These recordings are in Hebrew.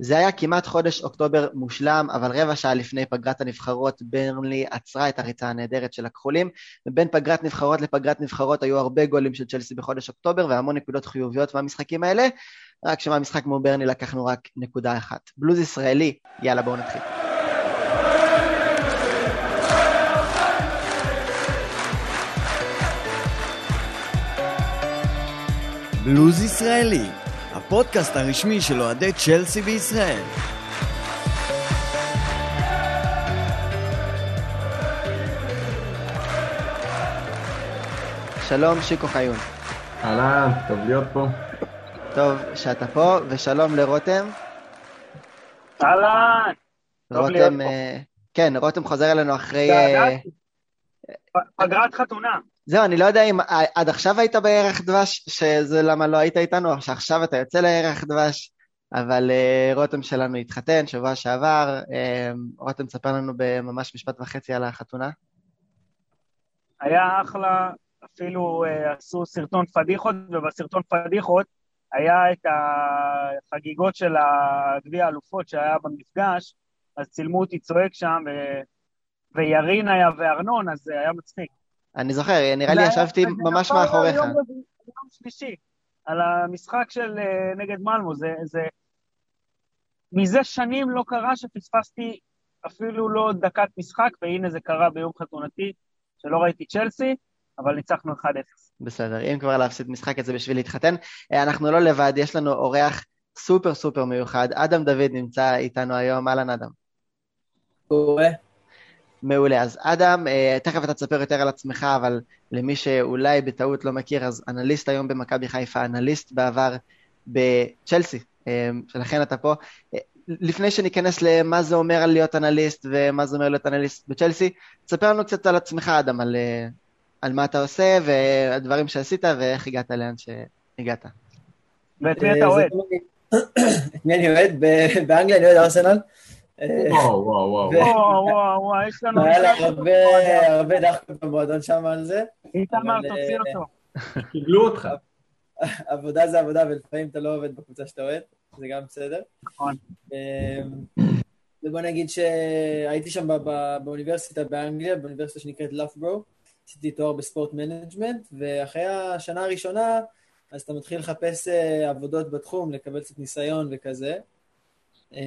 זה היה כמעט חודש אוקטובר מושלם, אבל רבע שעה לפני פגרת הנבחרות, ברנלי עצרה את הריצה הנהדרת של הכחולים, ובין פגרת נבחרות לפגרת נבחרות היו הרבה גולים של צ'לסי בחודש אוקטובר, והמון נקודות חיוביות מהמשחקים האלה, רק שמהמשחק כמו ברני לקחנו רק נקודה אחת. בלוז ישראלי, יאללה בואו נתחיל. בלוז ישראלי, הפודקאסט הרשמי של אוהדי צ'לסי בישראל. שלום, שיקו חיון. אהלן, טוב להיות פה. טוב שאתה פה, ושלום לרותם. אהלן, טוב להיות רותם, פה. אה, כן, רותם חוזר אלינו אחרי... אה. פגרת חתונה. זהו, אני לא יודע אם אה, עד עכשיו היית בירח דבש, שזה למה לא היית איתנו, או שעכשיו אתה יוצא לירח דבש, אבל אה, רותם שלנו התחתן שבוע שעבר. אה, רותם, תספר לנו בממש משפט וחצי על החתונה. היה אחלה, אפילו עשו סרטון פדיחות, ובסרטון פדיחות היה את החגיגות של הגביע האלופות שהיה במפגש, אז צילמו אותי צועק שם, ו... וירין היה וארנון, אז זה היה מצחיק. אני זוכר, נראה לי ישבתי ממש מאחוריך. יום שלישי, על המשחק של אה, נגד מלמו, זה, זה... מזה שנים לא קרה שפספסתי אפילו לא דקת משחק, והנה זה קרה ביום חתונתי, שלא ראיתי צ'לסי, אבל ניצחנו 1-0. בסדר, אם כבר להפסיד משחק את זה בשביל להתחתן. אה, אנחנו לא לבד, יש לנו אורח סופר סופר מיוחד. אדם דוד נמצא איתנו היום, אהלן אדם. קורה. מעולה. אז אדם, אה, תכף אתה תספר יותר על עצמך, אבל למי שאולי בטעות לא מכיר, אז אנליסט היום במכבי חיפה, אנליסט בעבר בצ'לסי, אה, ולכן אתה פה. אה, לפני שניכנס למה זה אומר על להיות אנליסט ומה זה אומר להיות אנליסט בצ'לסי, תספר לנו קצת על עצמך, אדם, על, על מה אתה עושה והדברים שעשית ואיך הגעת לאן שהגעת. ואת מי אתה אוהד? לא את מי אני אוהד? באנגליה אני אוהד ארסנל. אה, וואו, וואו, וואו. וואו, וואו, וואו, יש לנו... היה לה הרבה הרבה דחקות במועדון שם על זה. איתמר, תוציא אה, אותו. קיבלו אותך. עבודה זה עבודה, ולפעמים אתה לא עובד בקבוצה שאתה אוהד, זה גם בסדר. נכון. אה, ובוא נגיד שהייתי שם באוניברסיטה באנגליה, באוניברסיטה שנקראת לפברו, עשיתי תואר ב sport management, ואחרי השנה הראשונה, אז אתה מתחיל לחפש אה, עבודות בתחום, לקבל קצת ניסיון וכזה. אה,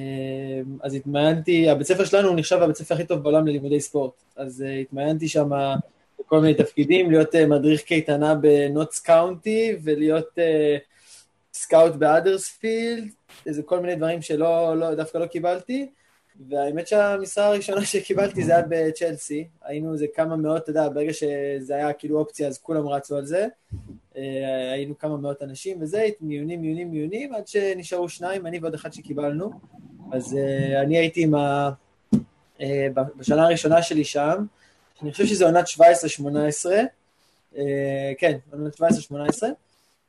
אז התמיינתי, הבית ספר שלנו נחשב הבית ספר הכי טוב בעולם ללימודי ספורט. אז אה, התמיינתי שם בכל מיני תפקידים, להיות אה, מדריך קייטנה בנוטס קאונטי, ולהיות אה, scout בהאדרספילד, איזה כל מיני דברים שלא, לא, דווקא לא קיבלתי. והאמת שהמשרה הראשונה שקיבלתי זה היה בצ'לסי. היינו איזה כמה מאות, אתה יודע, ברגע שזה היה כאילו אופציה, אז כולם רצו על זה. אה, היינו כמה מאות אנשים וזה, מיונים, מיונים, מיונים, עד שנשארו שניים, אני ועוד אחד שקיבלנו. אז אה, אני הייתי עם ה... אה, בשנה הראשונה שלי שם, אני חושב שזה עונת 17-18, אה, כן, עונת 17-18.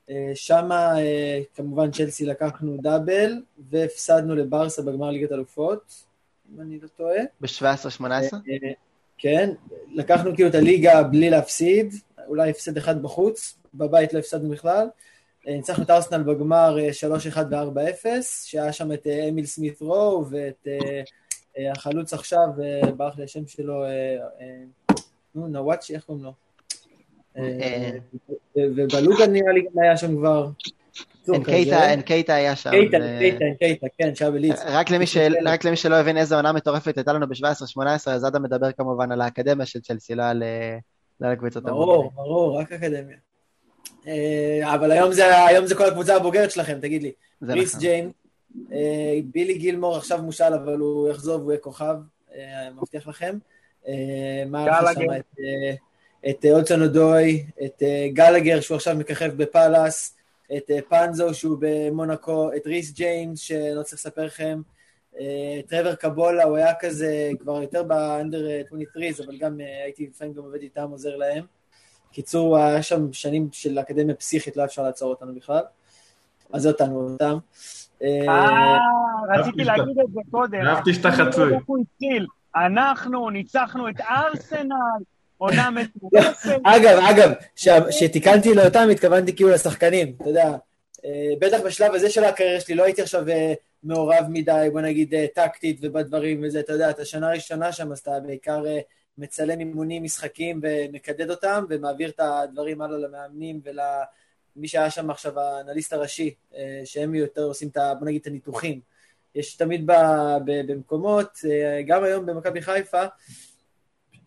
אה, שמה אה, כמובן צ'לסי לקחנו דאבל, והפסדנו לברסה בגמר ליגת אלופות, אם אני לא טועה. ב-17-18? אה, כן, לקחנו כאילו את הליגה בלי להפסיד, אולי הפסד אחד בחוץ, בבית לא הפסדנו בכלל. אה, ניצחנו את ארסנל בגמר אה, 3-1 ו-4-0, שהיה שם את אה, אמיל סמית רו ואת אה, אה, החלוץ עכשיו, אה, ברח לי השם שלו, אה, אה, נו, נוואצ'י, איך קוראים לו? אה, אה. ובלוגה נראה לי גם היה שם כבר. קיצור, אנקייטה, כזה. אנקייטה היה שם. קייטה, ו- קייטה, קייטה, כן, שהיה בליץ. רק למי, שלא הבין איזה עונה מטורפת הייתה לנו ב-17-18, אז אדם מדבר כמובן על האקדמיה של צ'לסי, לא על, אה, לא על הקבוצות ברור, ברור, רק אקדמיה. אה, אבל היום זה, היום זה כל הקבוצה הבוגרת שלכם, תגיד לי. ריס נכון. ג'יימס, אה, בילי גילמור עכשיו מושל, אבל הוא יחזור והוא יהיה כוכב, אה, מבטיח לכם. מה היה שם? גלגר. את, את אולסון אודוי, את גלגר שהוא עכשיו מככב בפאלאס, את פנזו שהוא במונקו, את ריס ג'יימס שלא צריך לספר לכם, טרוור קבולה, הוא היה כזה כבר יותר באנדר 23, אבל גם הייתי לפעמים גם עובד איתם, עוזר להם. קיצור, היה שם שנים של אקדמיה פסיכית, לא היה אפשר לעצור אותנו בכלל. אז זה אותנו, אותם. אה, אה, רציתי להגיד את זה קודם. אהבתי שאתה חצוי. הוא התחיל. אנחנו ניצחנו את ארסנל, עונה מטורפת. אגב, אגב, ש- שתיקנתי לאותם, התכוונתי כאילו לשחקנים, אתה יודע. אה, בטח בשלב הזה של הקריירה שלי, לא הייתי עכשיו אה, מעורב מדי, בוא נגיד אה, טקטית ובדברים וזה, אתה יודע, אתה שנה ראשונה שם, אז אתה בעיקר אה, מצלם אימונים, משחקים ומקדד אותם, ומעביר את הדברים הלאה למאמנים ולמי שהיה שם עכשיו האנליסט הראשי, אה, שהם יותר עושים את, בוא נגיד, את הניתוחים. יש תמיד ב, ב, במקומות, אה, גם היום במכבי חיפה,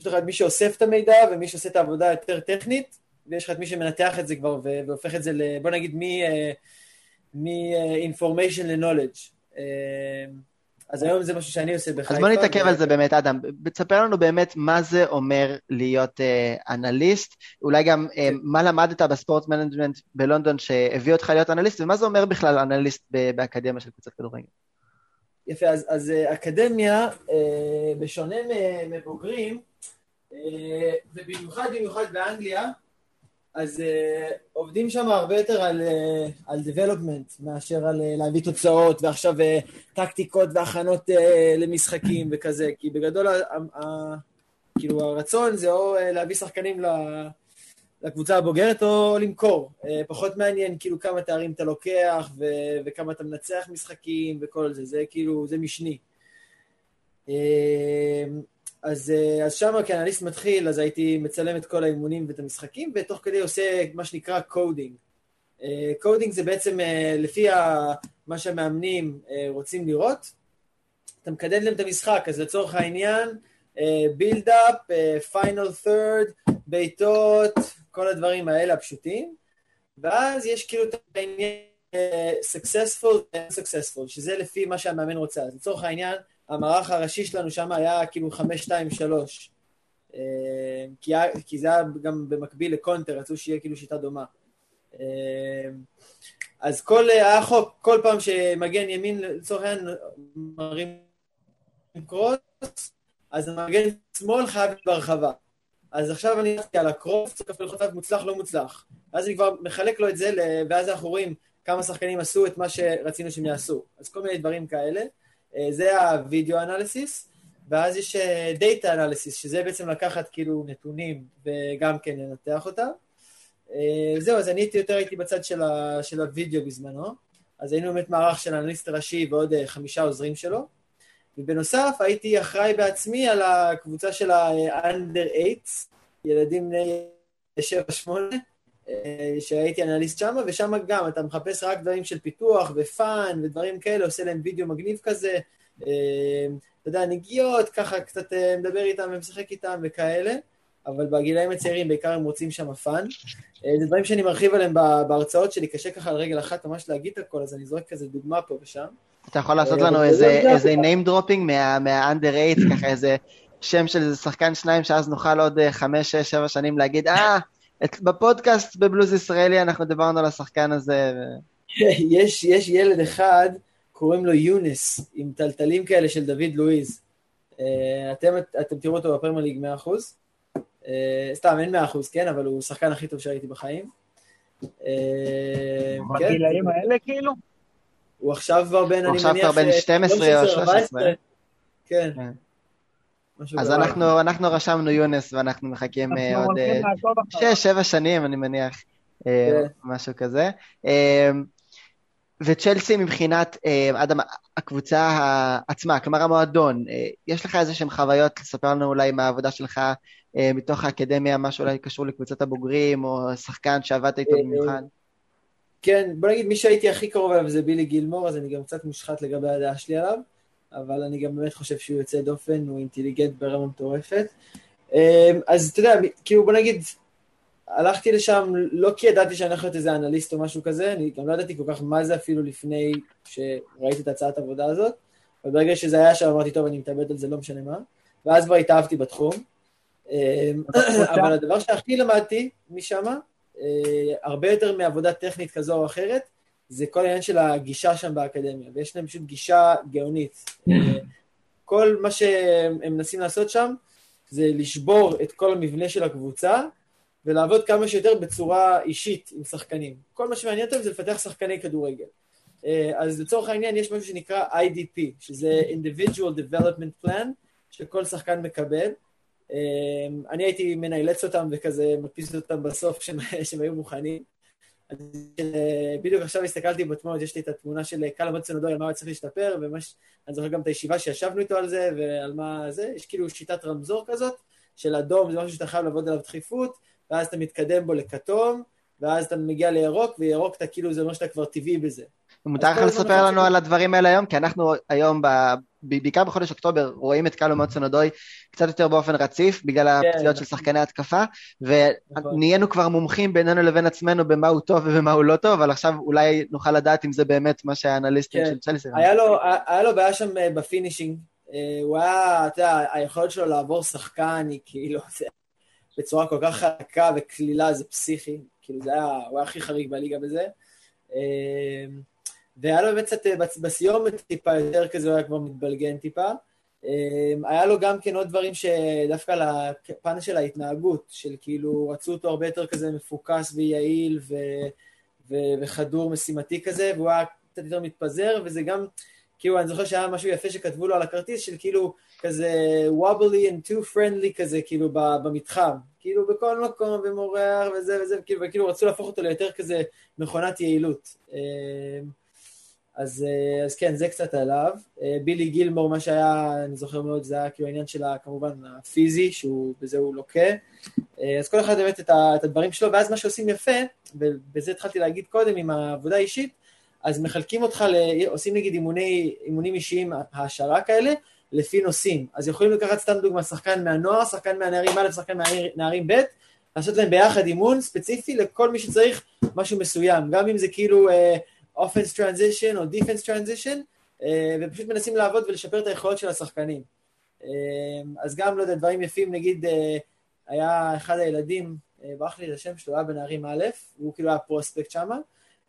יש לך את מי שאוסף את המידע ומי שעושה את העבודה היותר טכנית, ויש לך את מי שמנתח את זה כבר והופך את זה ל... בוא נגיד מ-information ל-knowledge. אז היום זה משהו שאני עושה בחיפה. אז בוא נתעכב ו- על זה באמת, אדם. תספר לנו באמת מה זה אומר להיות אה, אנליסט, אולי גם אה, מה למדת ב sport management בלונדון שהביא אותך להיות אנליסט, ומה זה אומר בכלל אנליסט באקדמיה של קבוצת כדורגל. יפה, אז, אז אה, אקדמיה, אה, בשונה מבוגרים, אה, ובמיוחד במיוחד באנגליה, אז אה, עובדים שם הרבה יותר על, אה, על development מאשר על אה, להביא תוצאות, ועכשיו אה, טקטיקות והכנות אה, למשחקים וכזה, כי בגדול, ה, ה, ה, כאילו הרצון זה או אה, להביא שחקנים. לקבוצה הבוגרת או למכור. אה, פחות מעניין כאילו כמה תארים אתה לוקח ו- וכמה אתה מנצח משחקים וכל זה, זה כאילו, זה משני. אה, אז, אה, אז שם כאנליסט מתחיל, אז הייתי מצלם את כל האימונים ואת המשחקים, ותוך כדי עושה מה שנקרא coding. coding זה בעצם אה, לפי מה שהמאמנים אה, רוצים לראות, אתה מקדד להם את המשחק, אז לצורך העניין, build-up, final third, בעיטות, כל הדברים האלה הפשוטים, ואז יש כאילו את העניין אה, successful ו-unsuccessful, שזה לפי מה שהמאמן רוצה. אז לצורך העניין, המערך הראשי שלנו שם היה כאילו 5-2-3, אה, כי, זה היה גם במקביל לקונטר, רצו שיהיה כאילו שיטה דומה. אה, אז כל, היה חוק, כל פעם שמגן ימין לצורך העניין מרים קרוס, אז המגן שמאל חייב בהרחבה. אז עכשיו אני הלכתי על הקרוס, צריך ללחוץ עליו מוצלח, לא מוצלח. ואז אני כבר מחלק לו את זה, ואז אנחנו רואים כמה שחקנים עשו את מה שרצינו שהם יעשו. אז כל מיני דברים כאלה. אה, זה הווידאו אנליסיס, ואז יש דאטה אנליסיס, שזה בעצם לקחת כאילו נתונים וגם כן לנתח אותם. אה, זהו, אז אני הייתי יותר הייתי בצד של, ה, של הווידאו בזמנו, אז היינו באמת מערך של אנליסט ראשי ועוד אה, חמישה עוזרים שלו, ובנוסף הייתי אחראי בעצמי על הקבוצה של ה-under 8, ילדים בני 7-8, אה, שהייתי אנליסט שם, ושם גם אתה מחפש רק דברים של פיתוח ו fun ודברים כאלה, עושה להם וידאו מגניב כזה, אה, אתה יודע, נגיעות, ככה קצת אה, מדבר איתם ומשחק איתם וכאלה. אבל בגילאים הצעירים בעיקר הם רוצים שם fun. אה, זה דברים שאני מרחיב עליהם בהרצאות שלי, קשה ככה על רגל אחת ממש להגיד את הכל, אז אני זורק כזה דוגמה פה ושם. אתה יכול לעשות אה, לנו איזה name dropping מה- מה-under 8, ככה איזה שם של איזה שחקן שניים, שאז נוכל עוד אה, חמש, שש, שבע שנים להגיד, אה, את- בפודקאסט בבלוז ישראלי אנחנו דיברנו על השחקן הזה. ו- יש, יש ילד אחד, קוראים לו יונס, עם טלטלים כאלה של דוד לואיז. אה, אתם, אתם תראו אותו בפרמייר ליג 100%. אה, סתם, אין 100%, כן? אבל הוא השחקן הכי טוב שראיתי בחיים. אה, כן, בגילאים האלה כאילו? הוא עכשיו כבר בין, הוא אני עכשיו מניח... כבר בן ש- 12 לא או משנה, 13. 14. כן. כן. אז. אנחנו אנחנו רשמנו יונס ואנחנו מחכים אה, אנחנו עוד אה, לעקוב אחריו. שש, שבע שנים, אני מניח, אה, כן. משהו כזה. אה, וצ'לסי מבחינת, אה, אדם, הקבוצה עצמה, כלומר המועדון, אה, יש לך איזה שהן חוויות לספר לנו אולי מהעבודה שלך אה, מתוך האקדמיה, משהו אולי קשור לקבוצת הבוגרים, או שחקן שעבדת איתו אה, במיוחד? כן, בוא נגיד, מי שהייתי הכי קרוב אליו זה בילי גילמור, אז אני גם קצת מושחת לגבי הדעה שלי עליו, אבל אני גם באמת חושב שהוא יוצא דופן, הוא אינטליגנט ברמה מטורפת. אה, אז אתה יודע, כאילו בוא נגיד, הלכתי לשם לא כי ידעתי שאני הולך להיות איזה אנליסט או משהו כזה, אני גם לא ידעתי כל כך מה זה אפילו לפני שראיתי את הצעת העבודה הזאת, אבל ברגע שזה היה שם אמרתי, טוב, אני מתאבד על זה, לא משנה מה, ואז כבר התאהבתי בתחום. אה, אבל הדבר שהכי למדתי משם, אה, הרבה יותר מעבודה טכנית כזו או אחרת, זה כל העניין של הגישה שם באקדמיה, ויש להם פשוט גישה גאונית. אה, כל מה שהם הם מנסים לעשות שם, זה לשבור את כל המבנה של הקבוצה, ולעבוד כמה שיותר בצורה אישית עם שחקנים. כל מה שמעניין אותם זה לפתח שחקני כדורגל. אה, אז לצורך העניין יש משהו שנקרא IDP, שזה individual development plan, שכל שחקן מקבל. אה, אני הייתי מנאלץ אותם וכזה מדפיס אותם בסוף כשהם היו מוכנים. אה, בדיוק עכשיו הסתכלתי בתמונות, יש לי את התמונה של קל מוצן אודוי, על מה הוא צריך להשתפר, ואני זוכר גם את הישיבה שישבנו איתו על זה, ועל מה זה, יש כאילו שיטת רמזור כזאת, של אדום זה משהו שאתה חייב לעבוד עליו דחיפות, ואז אתה מתקדם בו לכתום, ואז אתה מגיע לירוק, וירוק אתה כאילו, זה אומר שאתה כבר טבעי בזה. מותר לך לספר לנו על הדברים האלה היום? כי אנחנו היום, בעיקר בחודש אוקטובר, רואים את קלו מאוד סונדוי קצת יותר באופן רציף, בגלל כן. הפציעות של שחקני התקפה, ונהיינו כבר מומחים בינינו לבין עצמנו במה הוא טוב ובמה הוא לא טוב, אבל עכשיו אולי נוכל לדעת אם זה באמת מה שהאנליסטים כן. של צ'לסי. היה לו, בעיה שם אה, ב finishing. אה, הוא היה, אתה יודע, היכולת שלו לעבור שחקן היא כאילו, בצורה כל כך חלקה וקלילה, זה פסיכי. כאילו, זה היה, הוא היה הכי חריג בליגה בזה. והיה לו באמת קצת, אה, בסיומת טיפה יותר כזה, הוא היה כבר מתבלגן טיפה. אה, היה לו גם כן עוד דברים שדווקא לפן של ההתנהגות, של כאילו, רצו אותו הרבה יותר כזה מפוקס ויעיל ו, ו, וחדור משימתי כזה, והוא היה קצת יותר מתפזר, וזה גם, כאילו, אני זוכר שהיה משהו יפה שכתבו לו על הכרטיס, של כאילו, כזה wobbly and too friendly כזה, כאילו, במתחם. כאילו, בכל מקום, ומורח וזה וזה, וכאילו, וכאילו רצו להפוך אותו ליותר כזה מכונת יעילות. אה, אז, אה, אז כן, זה קצת עליו. אה, בילי גילמור, מה שהיה, אני זוכר מאוד, זה היה כאילו העניין של כמובן הפיזי, שהוא, בזה הוא לוקה. אה, אז כל אחד באמת את, ה, את הדברים שלו, ואז מה שעושים יפה, ובזה התחלתי להגיד קודם עם העבודה האישית, אז מחלקים אותך, ל, עושים נגיד אימוני, אימונים אישיים, העשרה כאלה, לפי נושאים. אז יכולים לקחת סתם דוגמא, שחקן מהנוער, שחקן מהנערים א', שחקן מהנערים ב', לעשות להם ביחד אימון ספציפי לכל מי שצריך משהו מסוים, גם אם זה כאילו offense transition או defense transition, אה, ופשוט מנסים לעבוד ולשפר את היכולות של השחקנים. אה, אז גם, לא יודע, דברים יפים, נגיד, אה, היה אחד הילדים, ברח לי את השם שלו, היה בנערים א', והוא כאילו היה prospect שם,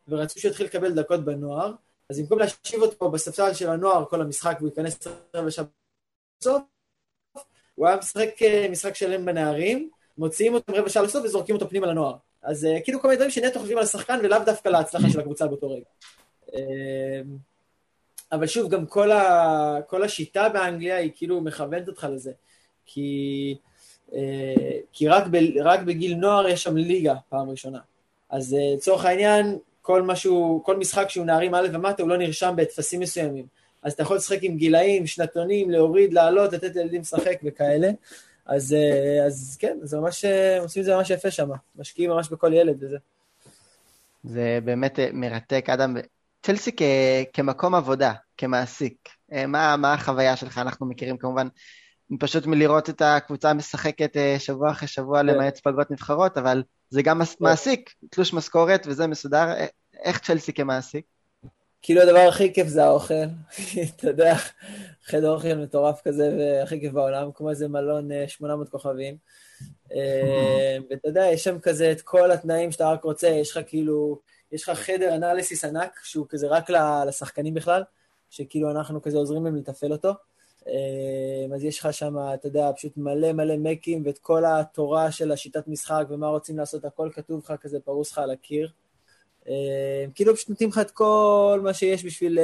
ורצו שיתחיל לקבל דקות בנוער, אז במקום להושיב אותו בספסל של הנוער כל המשחק והוא ייכנס רבע שעה בסוף, הוא היה משחק משחק שלם בנערים, מוציאים אותם רבע שעה לסוף וזורקים אותו פנימה לנוער. אז uh, כאילו כל מיני דברים שנטו חושבים על השחקן ולאו דווקא להצלחה של הקבוצה באותו רגע. Uh, אבל שוב, גם כל, ה, כל השיטה באנגליה היא כאילו מכוונת אותך לזה. כי, uh, כי רק, ב, רק בגיל נוער יש שם ליגה פעם ראשונה. אז uh, לצורך העניין, כל, משהו, כל משחק שהוא נערים א' ומטה הוא לא נרשם בטפסים מסוימים. אז אתה יכול לשחק עם גילאים, שנתונים, להוריד, לעלות, לתת לילדים לשחק וכאלה. אז, אז כן, זה ממש, עושים את זה ממש יפה שם, משקיעים ממש בכל ילד וזה. זה באמת מרתק, אדם. צ'לסי כ, כמקום עבודה, כמעסיק, מה, מה החוויה שלך? אנחנו מכירים כמובן פשוט מלראות את הקבוצה משחקת שבוע אחרי שבוע למעט פגרות נבחרות, אבל זה גם מעסיק, תלוש משכורת וזה מסודר. איך צ'לסי כמעסיק? כאילו הדבר הכי כיף זה האוכל, אתה יודע, חדר אוכל מטורף כזה והכי כיף בעולם, כמו איזה מלון 800 כוכבים. ואתה יודע, יש שם כזה את כל התנאים שאתה רק רוצה, יש לך כאילו, יש לך חדר אנליסיס ענק, שהוא כזה רק לשחקנים בכלל, שכאילו אנחנו כזה עוזרים להם לתפעל אותו. אז יש לך שם, אתה יודע, פשוט מלא מלא מקים, ואת כל התורה של השיטת משחק ומה רוצים לעשות, הכל כתוב לך כזה פרוס לך על הקיר. כאילו פשוט נותנים לך את כל מה שיש בשביל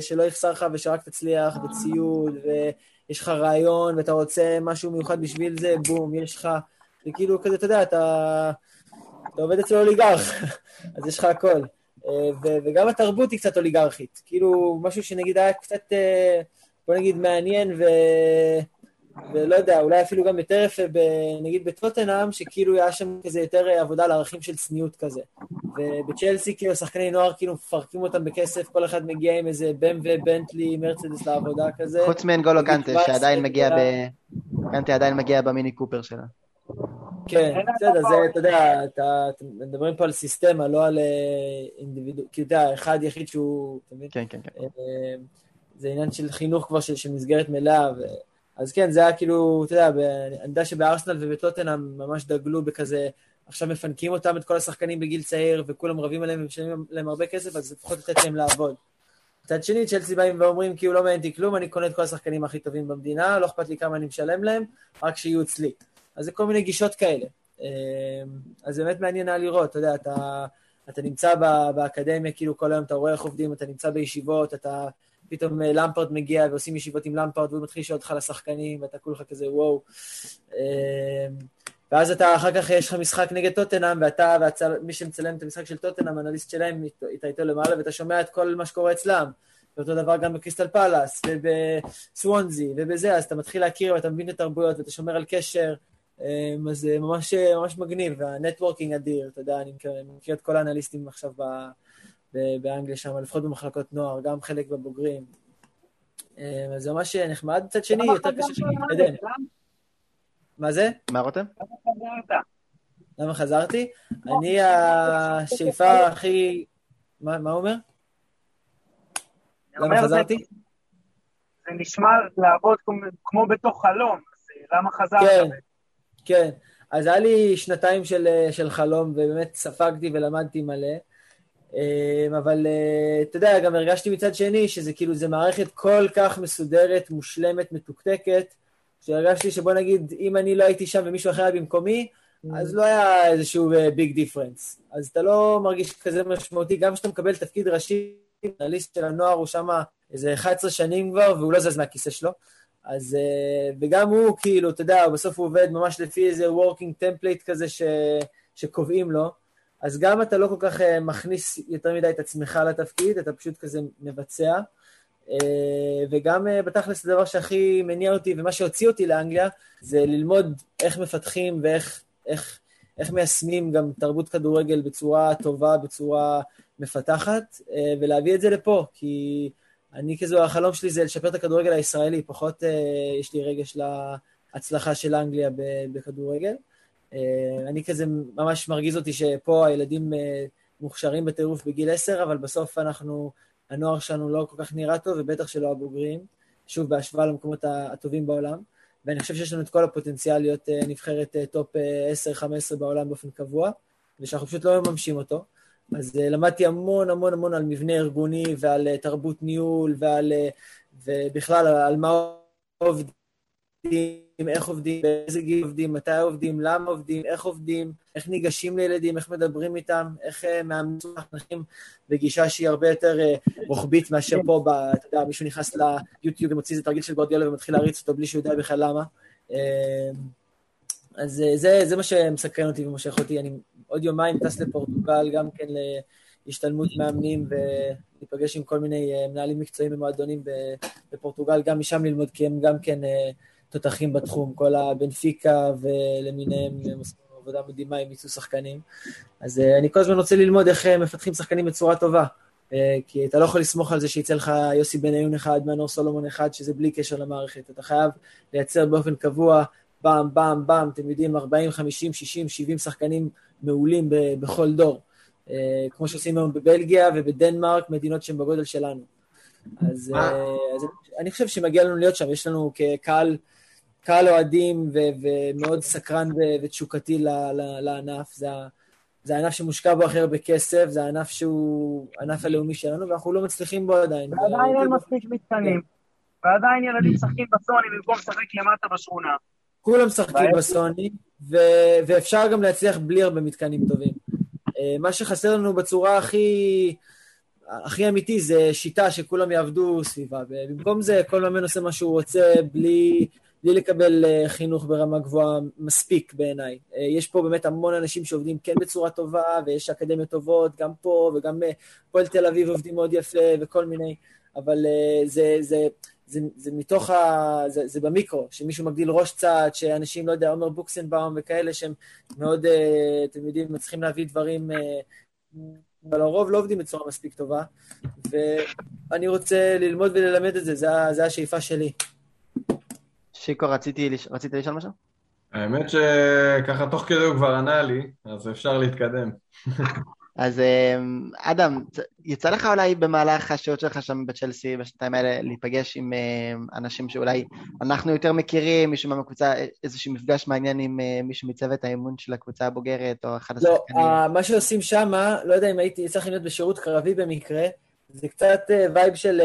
שלא יחסר לך ושרק תצליח, וציוד, ויש לך רעיון, ואתה רוצה משהו מיוחד בשביל זה, בום, יש לך, וכאילו כזה, אתה יודע, אתה, אתה עובד אצל אוליגרך, אז יש לך הכל. ו- וגם התרבות היא קצת אוליגרכית, כאילו משהו שנגיד היה קצת, בוא נגיד, מעניין ו... ולא יודע, אולי אפילו גם יותר יפה, נגיד בטוטנאם, שכאילו היה שם כזה יותר עבודה לערכים של צניעות כזה. ובצ'לסי, כאילו, שחקני נוער, כאילו, מפרקים אותם בכסף, כל אחד מגיע עם איזה BMW, בנטלי, מרצדס לעבודה כזה. חוץ מאנגולו קנטה, שעדיין מגיע ב... קנטה עדיין מגיע במיני קופר שלה. כן, בסדר, זה, אתה יודע, אתה מדברים פה על סיסטמה, לא על אינדיבידואל, כאילו, אתה יודע, אחד יחיד שהוא, אתה מבין? כן, כן, כן. זה עניין של חינוך כבר, של מסגרת מלאה, ו... אז כן, זה היה כאילו, אתה יודע, אני יודע שבארסנל ובטוטנאם ממש דגלו בכזה, עכשיו מפנקים אותם, את כל השחקנים בגיל צעיר, וכולם רבים עליהם ומשלמים להם הרבה כסף, אז לפחות לתת להם לעבוד. מצד שני, צ'לסי באים ואומרים, כאילו לא מעניין כלום, אני קונה את כל השחקנים הכי טובים במדינה, לא אכפת לי כמה אני משלם להם, רק שיהיו אצלי. אז זה כל מיני גישות כאלה. אז זה באמת מעניין היה לראות, אתה יודע, אתה, אתה נמצא באקדמיה, כאילו כל היום אתה רואה איך עובדים, אתה נמצא בישיבות, אתה... פתאום למפרד מגיע ועושים ישיבות עם למפרד והוא מתחיל לשאול אותך לשחקנים ואתה כולך כזה וואו. ואז אתה, אחר כך יש לך משחק נגד טוטנאם, ואתה, ומי שמצלם את המשחק של טוטנאם, אנליסט שלהם, איתה איתו למעלה, ואתה שומע את כל מה שקורה אצלם. ואותו דבר גם בקריסטל פלאס, ובסוונזי, ובזה, אז אתה מתחיל להכיר ואתה מבין את התרבויות, ואתה שומר על קשר, אמ, אז זה ממש, ממש מגניב, והנטוורקינג אדיר, אתה יודע, אני מכיר את כל האנליסטים עכשיו ב, באנגליה שם, לפחות במחלקות נוער, גם חלק בבוגרים. אמ, אז זה ממש נחמד. מצד שני, יותר קשה להתקדם. מה זה? מה רותם? למה חזרתי? אני השאיפה הכי... מה הוא אומר? למה חזרתי? זה נשמע לעבוד כמו בתוך חלום, אז למה חזרת? כן, כן. אז היה לי שנתיים של, של חלום, ובאמת ספגתי ולמדתי מלא. אמ, אבל אה, אתה יודע, גם הרגשתי מצד שני שזה כאילו, זה מערכת כל כך מסודרת, מושלמת, מתוקתקת, שהרגשתי שבוא נגיד, אם אני לא הייתי שם ומישהו אחר היה במקומי, אז לא היה איזשהו ביג uh, דיפרנס. אז אתה לא מרגיש כזה משמעותי, גם כשאתה מקבל תפקיד ראשי, הליסט של הנוער הוא שם איזה 11 שנים כבר, והוא לא זז מהכיסא שלו. אז, uh, וגם הוא, כאילו, אתה יודע, בסוף הוא עובד ממש לפי איזה working template כזה ש, שקובעים לו. אז גם אתה לא כל כך uh, מכניס יותר מדי את עצמך לתפקיד, אתה פשוט כזה מבצע. אה, וגם אה, בתכלס הדבר שהכי מניע אותי ומה שהוציא אותי לאנגליה זה ללמוד איך מפתחים ואיך איך, איך מיישמים גם תרבות כדורגל בצורה טובה, בצורה מפתחת, אה, ולהביא את זה לפה, כי אני כזו, החלום שלי זה לשפר את הכדורגל הישראלי, פחות יש לי רגש להצלחה של אנגליה בכדורגל. אני כזה, ממש מרגיז אותי שפה הילדים מוכשרים בטירוף בגיל עשר, אבל בסוף אנחנו... הנוער שלנו לא כל כך נראה טוב, ובטח שלא הבוגרים, שוב, בהשוואה למקומות הטובים בעולם. ואני חושב שיש לנו את כל הפוטנציאל להיות אה, נבחרת אה, top 10-15 אה, בעולם באופן קבוע, ושאנחנו פשוט לא מממשים אותו. אז למדתי המון המון המון על מבנה ארגוני ועל תרבות ניהול ועל, ובכלל על מה עובדים. איך עובדים, באיזה גיל עובדים, מתי עובדים, למה עובדים, איך עובדים, איך ניגשים לילדים, איך מדברים איתם, איך אה, מאמנים מחנכים בגישה שהיא הרבה יותר אה, רוחבית מאשר פה, ב, אתה יודע, מישהו נכנס ליוטיוב ומוציא איזה תרגיל של גורדיאלה ומתחיל להריץ אותו בלי שהוא יודע בכלל למה. אה, אז זה, זה מה שמסקרן אותי ומושך אותי. אני עוד יומיים טס לפורטוגל, גם כן להשתלמות מאמנים ולהיפגש עם כל מיני מנהלים מקצועיים ומועדונים בפורטוגל, גם משם ללמוד, כי הם גם כן תותחים בתחום, כל הבנפיקה ולמיניהם הם עושים עבודה מדהימה עם ייצוא שחקנים. אז uh, אני כל הזמן רוצה ללמוד איך uh, מפתחים שחקנים בצורה טובה. Uh, כי אתה לא יכול לסמוך על זה שיצא לך יוסי בניון אחד, מנור סולומון אחד, שזה בלי קשר למערכת. אתה חייב לייצר באופן קבוע, באם, באם, באם, אתם יודעים, 40, 50, 60, 70 שחקנים מעולים ב- בכל דור. כמו שעושים היום בבלגיה ובדנמרק, מדינות שהן בגודל שלנו. אז, אז אני חושב שמגיע לנו להיות שם, יש לנו כקהל קהל אוהדים ו- ומאוד סקרן ו- ותשוקתי לענף. זה, זה הענף שמושקע בו הכי הרבה כסף, זה הענף שהוא הענף הלאומי שלנו, ואנחנו לא מצליחים בו עדיין. ועדיין אין מספיק מתקנים. ועדיין ילדים משחקים בסוני במקום לשחק למטה בשכונה. כולם משחקים בסוני, ו- ואפשר גם להצליח בלי הרבה מתקנים טובים. אה, מה שחסר לנו בצורה הכי... הכי אמיתי זה שיטה שכולם יעבדו סביבה, ובמקום זה כל מאמן עושה מה שהוא רוצה בלי בלי לקבל אה, חינוך ברמה גבוהה מספיק בעיניי. אה, יש פה באמת המון אנשים שעובדים כן בצורה טובה, ויש אקדמיות טובות, גם פה וגם אה, פועל תל אביב עובדים מאוד יפה וכל מיני, אבל זה, זה, זה, זה מתוך ה... זה, זה במיקרו, שמישהו מגדיל ראש צעד, שאנשים, לא יודע, עומר בוקסנבאום וכאלה, שהם מאוד, אתם יודעים, צריכים להביא דברים, אבל הרוב לא עובדים בצורה מספיק טובה, ואני רוצה ללמוד וללמד את זה, זה השאיפה שלי. שיקו, רציתי, רצית לשאול משהו? האמת שככה תוך כדי הוא כבר ענה לי, אז אפשר להתקדם. אז אמ, אדם, יצא לך אולי במהלך השעות שלך שם בצ'לסי בשנתיים האלה להיפגש עם אמ, אנשים שאולי אנחנו יותר מכירים, מישהו מהקבוצה, איזשהו מפגש מעניין עם אה, מישהו מצוות האימון של הקבוצה הבוגרת או אחד לא, השחקנים? לא, מה שעושים שם, לא יודע אם הייתי צריך להיות בשירות קרבי במקרה, זה קצת vibe אה, של...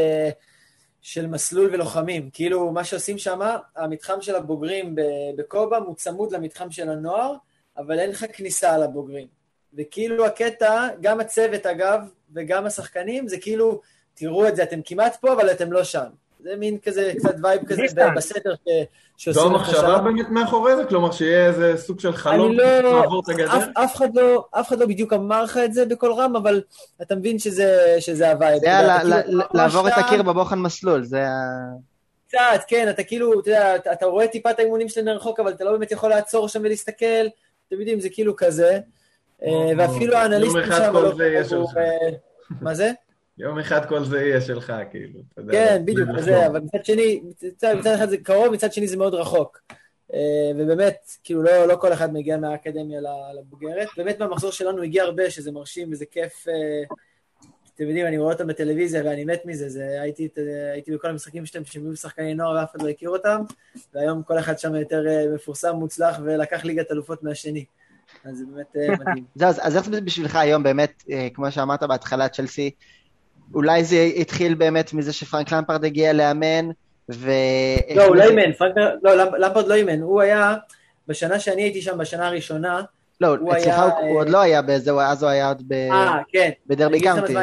של מסלול לוחמים. כאילו, מה שעושים שם, המתחם של הבוגרים בקובהם הוא צמוד למתחם של הנוער, אבל אין לך כניסה אל הבוגרים. וכאילו הקטע, גם הצוות אגב, וגם השחקנים, זה כאילו, תראו את זה, אתם כמעט פה, אבל אתם לא שם. זה מין כזה, קצת vibe כזה. בסתר ש- זו שעושים המחשבה באמת מאחורי זה? כלומר, שיהיה איזה סוג של חלום אני לא... לעבור את הגדר? אף, אף, אחד לא, אף אחד לא בדיוק אמר לך את זה בקול רם, אבל אתה מבין שזה, שזה הווייב. זה היה כאילו לעבור את אתה- הקיר בבוחן מסלול, זה ה... קצת, כן, אתה כאילו, אתה יודע, אתה, אתה רואה טיפה את האימונים שלהם מרחוק, אבל אתה לא באמת יכול לעצור שם ולהסתכל, אתם יודעים, זה כאילו כזה. ואפילו האנליסטים יום אחד שם לא מה זה? יום אחד כל זה יהיה שלך, כאילו. אתה יודע, כן, בדיוק, זה. אבל מצד שני, מצד מצד אחד זה קרוב, מצד שני זה מאוד רחוק. אה, ובאמת, כאילו, לא, לא כל אחד מגיע מהאקדמיה ל- לבוגרת. באמת מהמחזור שלנו הגיע הרבה, שזה מרשים וזה כיף. אה, אתם יודעים, אני רואה אותם בטלוויזיה ואני מת מזה, זה, הייתי, הייתי בכל המשחקים שהם היו שחקני נוער ואף אחד לא הכיר אותם, והיום כל אחד שם יותר אה, מפורסם, מוצלח, ולקח ליגת אלופות מהשני. אז זה באמת מדהים. זהו, אז איך זה בשבילך היום באמת, כמו שאמרת בהתחלה, צ'לסי, אולי זה התחיל באמת מזה שפרנק למפרד הגיע לאמן, ו... לא, הוא לא אימן, פרנק, לא, למפ- למפרד לא אימן, הוא היה, בשנה שאני הייתי שם, בשנה הראשונה, לא, הוא אצלך היה, הוא הוא עוד לא היה בזה, הוא- אז הוא היה עוד ב- אה, כן, בדרבי קאונטי.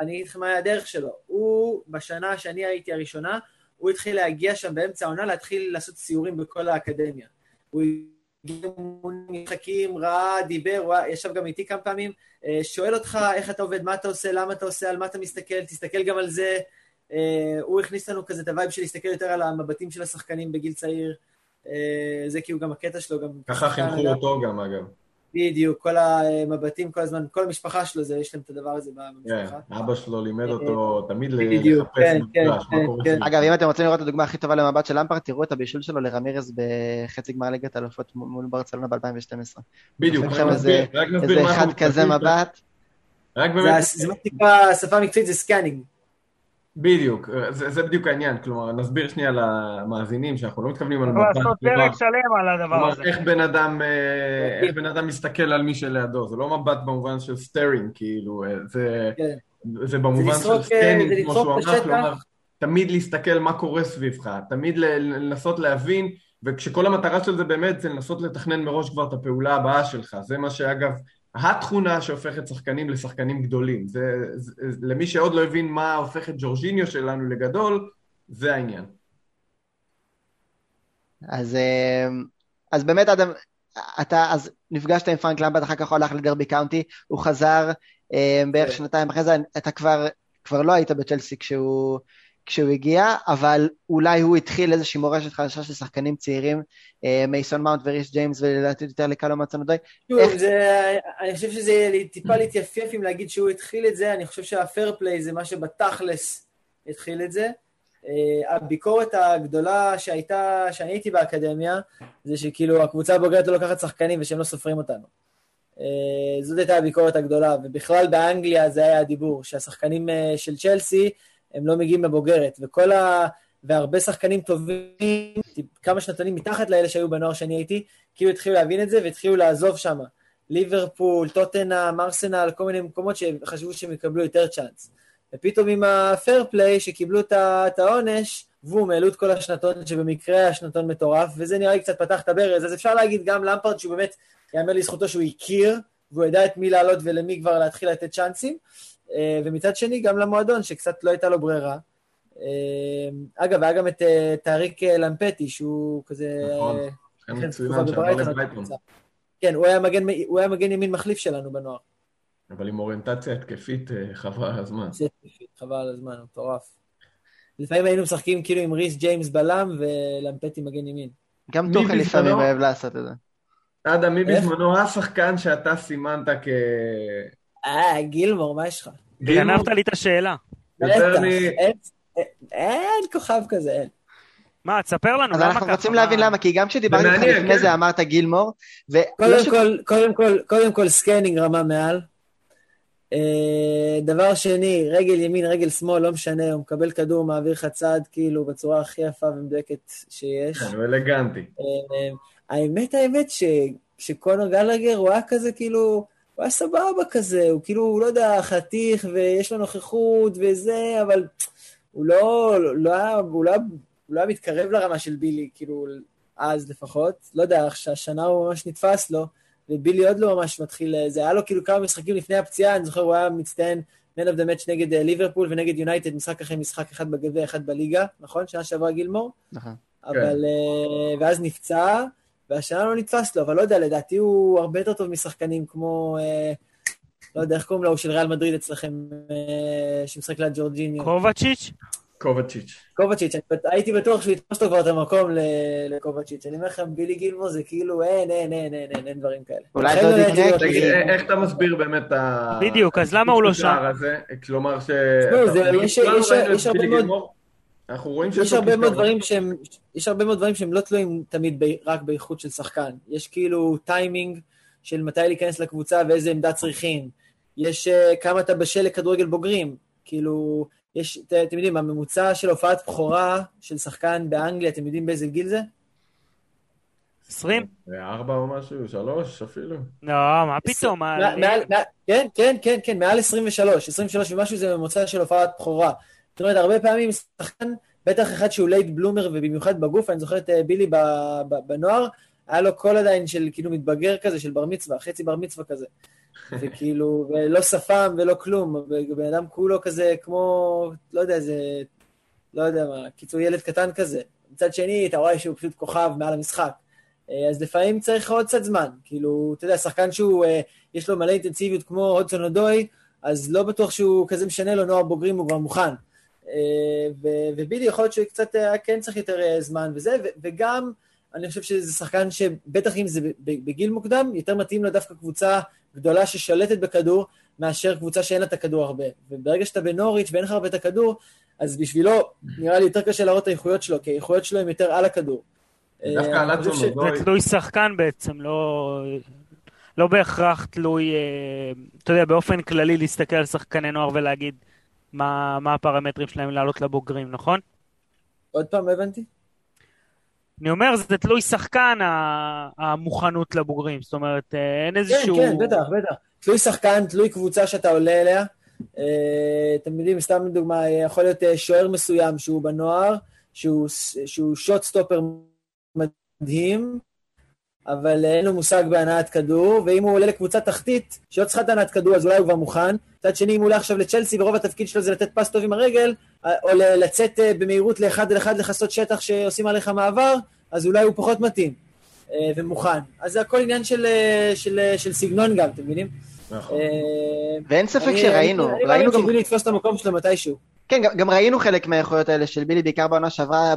אני אגיד לכם מה היה הדרך שלו. הוא, בשנה שאני הייתי הראשונה, הוא התחיל להגיע שם באמצע העונה, להתחיל לעשות סיורים בכל האקדמיה. הוא משחקים, ראה, דיבר, הוא ישב גם איתי כמה פעמים, אה, שואל אותך איך אתה עובד, מה אתה עושה, למה אתה עושה, על מה אתה מסתכל, תסתכל גם על זה. אה, הוא הכניס לנו כזה את הווייב של להסתכל יותר על המבטים של השחקנים בגיל צעיר. אה, זה כאילו גם הקטע שלו, גם... ככה חינכו. אותו גם, אגב. בדיוק, כל המבטים כל הזמן, כל המשפחה שלו, זה, יש להם את הדבר הזה כן, במשפחה. אבא שלו לימד אותו תמיד לחפש כן, כן, מפגש, מה כן, קורה כן. סביבו. אגב, אם אתם רוצים לראות את הדוגמה הכי טובה למבט של למפרד, תראו את הבישול שלו לרמירז בחצי גמר ליגת האלופות מול ברצלונה ב-2012. בדיוק, רק שם נסביר, איזה- רק נסביר איזה מה אחד אנחנו כזה. מבט. רק זה, באמת, זה מה שנקרא, שפה מקצועית זה scanning. בדיוק, זה זה בדיוק העניין, כלומר, נסביר שנייה למאזינים שאנחנו לא מתכוונים על מבט, לעשות פרק שלם על הדבר כלומר, הזה. איך בן אדם, אה, איך בן אדם מסתכל על מי שלידו, זה לא מבט במובן של staring, כאילו, אה, זה, כן. זה במובן זה של לזרוק, אה, scanning, כמו שהוא אמר. כלומר, תמיד להסתכל מה קורה סביבך, תמיד לנסות להבין, וכשכל המטרה של זה באמת זה לנסות לתכנן מראש כבר את הפעולה הבאה שלך, זה מה שאגב, התכונה שהופכת שחקנים לשחקנים גדולים, זה, זה, למי שעוד לא הבין מה הופך את ג'ורג'יניו שלנו לגדול, זה העניין. אז, אה, אז באמת, אדם, אתה אז נפגשת עם פרנק למפרד, אחר כך הוא הלך לדרבי קאונטי, הוא חזר אה, בערך כן. שנתיים אחרי זה, אתה כבר, כבר לא היית בצ'לסי כשהוא, כשהוא הגיע, אבל אולי הוא התחיל איזושהי מורשת חדשה של שחקנים צעירים, אה, מייסון מאונט וריס ג'יימס, ולדעתי יותר לקלו איך- זה, אני חושב שזה טיפה להתייפייף אם להגיד שהוא התחיל את זה, אני חושב שהפייר פליי זה מה שבתכלס התחיל את זה. Uh, הביקורת הגדולה שהייתה, שאני הייתי באקדמיה, זה שכאילו הקבוצה הבוגרת לא לוקחת שחקנים ושהם לא סופרים אותנו. Uh, זאת הייתה הביקורת הגדולה, ובכלל באנגליה זה היה הדיבור, שהשחקנים של צ'לסי הם לא מגיעים לבוגרת, וכל ה... והרבה שחקנים טובים, כמה שנתונים מתחת לאלה שהיו בנוער שאני הייתי, כאילו התחילו להבין את זה והתחילו לעזוב שם. ליברפול, טוטנאם, ארסנל, כל מיני מקומות שחשבו שהם יקבלו יותר צ'אנס. ופתאום עם הפייר פליי שקיבלו את העונש, בום, העלו את כל השנתון, שבמקרה היה שנתון מטורף, וזה נראה לי קצת פתח את הברז. אז אפשר להגיד גם למפרד שהוא באמת, יאמר לזכותו שהוא הכיר, והוא ידע את מי לעלות ולמי כבר להתחיל לתת צ'אנסים. אה, ומצד שני, גם למועדון, שקצת לא הייתה לו ברירה. אה, אגב, היה גם את אה, טאריק למפטי, שהוא כזה... נכון. לכן מצוין שעבר לברייטון, כן, הוא היה מגן, הוא היה מגן ימין מחליף שלנו בנוער. אבל עם אוריינטציה התקפית חבל על הזמן. חבל על הזמן, הוא מטורף. לפעמים היינו משחקים כאילו עם ריס ג'יימס בלם ולמפטי מגן ימין. גם בזמנו- לפעמים אוהב לעשות את זה. אדם, מי? בזמנו השחקן שאתה סימנת כ... אה, גילמור, מה יש לך? גנבת לי את השאלה. בטח. אין- כוכב כזה, אין. מה, תספר לנו, אז למה אנחנו ככה? רוצים מה- להבין למה, כי גם כשדיברתי איתך לפני כן. זה אמרת גילמור, קודם ש... כל, קודם כל, קודם כל scanning רמה מעל. אה, דבר שני, רגל ימין, רגל שמאל, לא משנה, הוא מקבל כדור, מעביר לך צד, כאילו, בצורה הכי יפה ומדויקת שיש. כן, הוא אלגנטי. אה, האמת, האמת, ש, שקונר גלגר הוא היה כזה, כאילו, הוא היה סבבה כזה, הוא כאילו, הוא לא יודע, חתיך, ויש לו נוכחות וזה, אבל הוא לא, לא, לא היה, הוא לא, הוא לא היה מתקרב לרמה של בילי, כאילו, אז לפחות. לא יודע, שהשנה הוא ממש נתפס לו, ובילי עוד לא ממש מתחיל, זה היה לו כאילו כמה משחקים לפני הפציעה, אני זוכר, הוא היה מצטיין Man of the Match נגד אה, ליברפול ונגד יונייטד, משחק אחרי משחק, אחד בגביע, אחד בליגה, נכון? שנה שעברה גילמור? נכון. אבל... אה, ואז נפצע, והשנה לא נתפס לו, אבל לא יודע, לדעתי הוא הרבה יותר טוב משחקנים כמו... אה, לא יודע, איך קוראים לו, הוא של ריאל מדריד אצלכם, אה, שמשחק ליד ג'ורג'יניו. קובצ'יץ'? קובצ'יץ'. קובצ'יץ', אני- הייתי בטוח שהוא יתפוס לו כבר את המקום לקובצ'יץ'. אני אומר לכם, בילי גילמור זה כאילו אין, אין, אין, אין, אין, אין דברים כאלה. אולי זה עוד לא יקרה, תגיד, איך אתה מסביר באמת את ה... בדיוק, אז למה הוא לא שם? כלומר ש... תשמעו, יש- הרבה מאוד-. אנחנו רואים שיש יש הרבה מאוד. דברים שהם, יש הרבה מאוד דברים שהם לא תלויים תמיד ב, רק באיכות של שחקן. יש כאילו טיימינג של מתי להיכנס לקבוצה ואיזה עמדה צריכים. יש uh, כמה אתה בשל לכדורגל בוגרים. כאילו, יש, את- אתם יודעים, הממוצע של הופעת בכורה של שחקן באנגליה, אתם יודעים באיזה גיל זה? 20? ארבע או משהו, שלוש אפילו. לא, מה פתאום? מעל- כן, כן, כן, כן, מעל 23. 23 ומשהו זה ממוצע של הופעת בכורה. זאת אומרת, הרבה פעמים שחקן, בטח אחד שהוא late bloomer ובמיוחד בגוף, אני זוכר את אה, בילי בנוער, היה לו קול עדיין של כאילו מתבגר כזה, של בר מצווה, חצי בר מצווה כזה. וכאילו, ולא שפם ולא כלום, ובן אדם כולו כזה כמו, לא יודע, זה, לא יודע מה, קיצור ילד קטן כזה. מצד שני, אתה רואה שהוא פשוט כוכב מעל המשחק. אה, אז לפעמים צריך עוד קצת זמן. כאילו, אתה יודע, שחקן שהוא, אה, יש לו מלא אינטנסיביות כמו הודסון אודוי, אז לא בטוח שהוא כזה משנה לו נוער בוגרים, הוא כבר מוכן. אה, ובילי יכול להיות שהוא קצת היה כן צריך יותר אה, זמן וזה, וגם אני חושב שזה שחקן שבטח אם זה בגיל מוקדם, יותר מתאים לו דווקא קבוצה גדולה ששולטת בכדור, מאשר קבוצה שאין לה את הכדור הרבה. וברגע שאתה בנוריץ' ואין לך הרבה את הכדור, אז בשבילו נראה לי יותר קשה להראות את האיכויות שלו, כי האיכויות שלו הן יותר על הכדור. דווקא אה, על. זה תלוי שחקן בעצם, לא... לא בהכרח תלוי, אה, אתה יודע, באופן כללי להסתכל על שחקני נוער ולהגיד מה, מה הפרמטרים שלהם לעלות לבוגרים, נכון? עוד פעם, הבנתי? אני אומר, זה תלוי שחקן, המוכנות לבוגרים. זאת אומרת, אה, אין כן, איזשהו... כן, בטח, בטח. תלוי שחקן, תלוי קבוצה שאתה עולה אליה. אה, אתם יודעים, סתם לדוגמה, אה, יכול להיות אה, שוער מסוים שהוא בנוער, שהוא, שהוא שוט סטופר מדהים, אבל אין לו מושג בהנעת כדור, ואם הוא עולה לקבוצה תחתית, שלא צריכה את הנעת כדור, אז אולי הוא כבר מוכן. מצד שני, אם הוא עולה עכשיו לצ'לסי, ורוב התפקיד שלו זה לתת פס טוב עם הרגל, אה, או לצאת אה, במהירות לאחד על אחד לכסות שטח שעושים עליך מעבר, אז אולי הוא פחות מתאים אה, ומוכן. אז זה הכל עניין של, של, של סגנון גם, אתם מבינים? נכון. אה, ואין ספק שראינו, ראינו מאמין גם, שבילי יתפוס את המקום שלו מתישהו. כן, גם- ראינו חלק מהאיכויות האלה של בילי, בעיקר בעונה שעברה,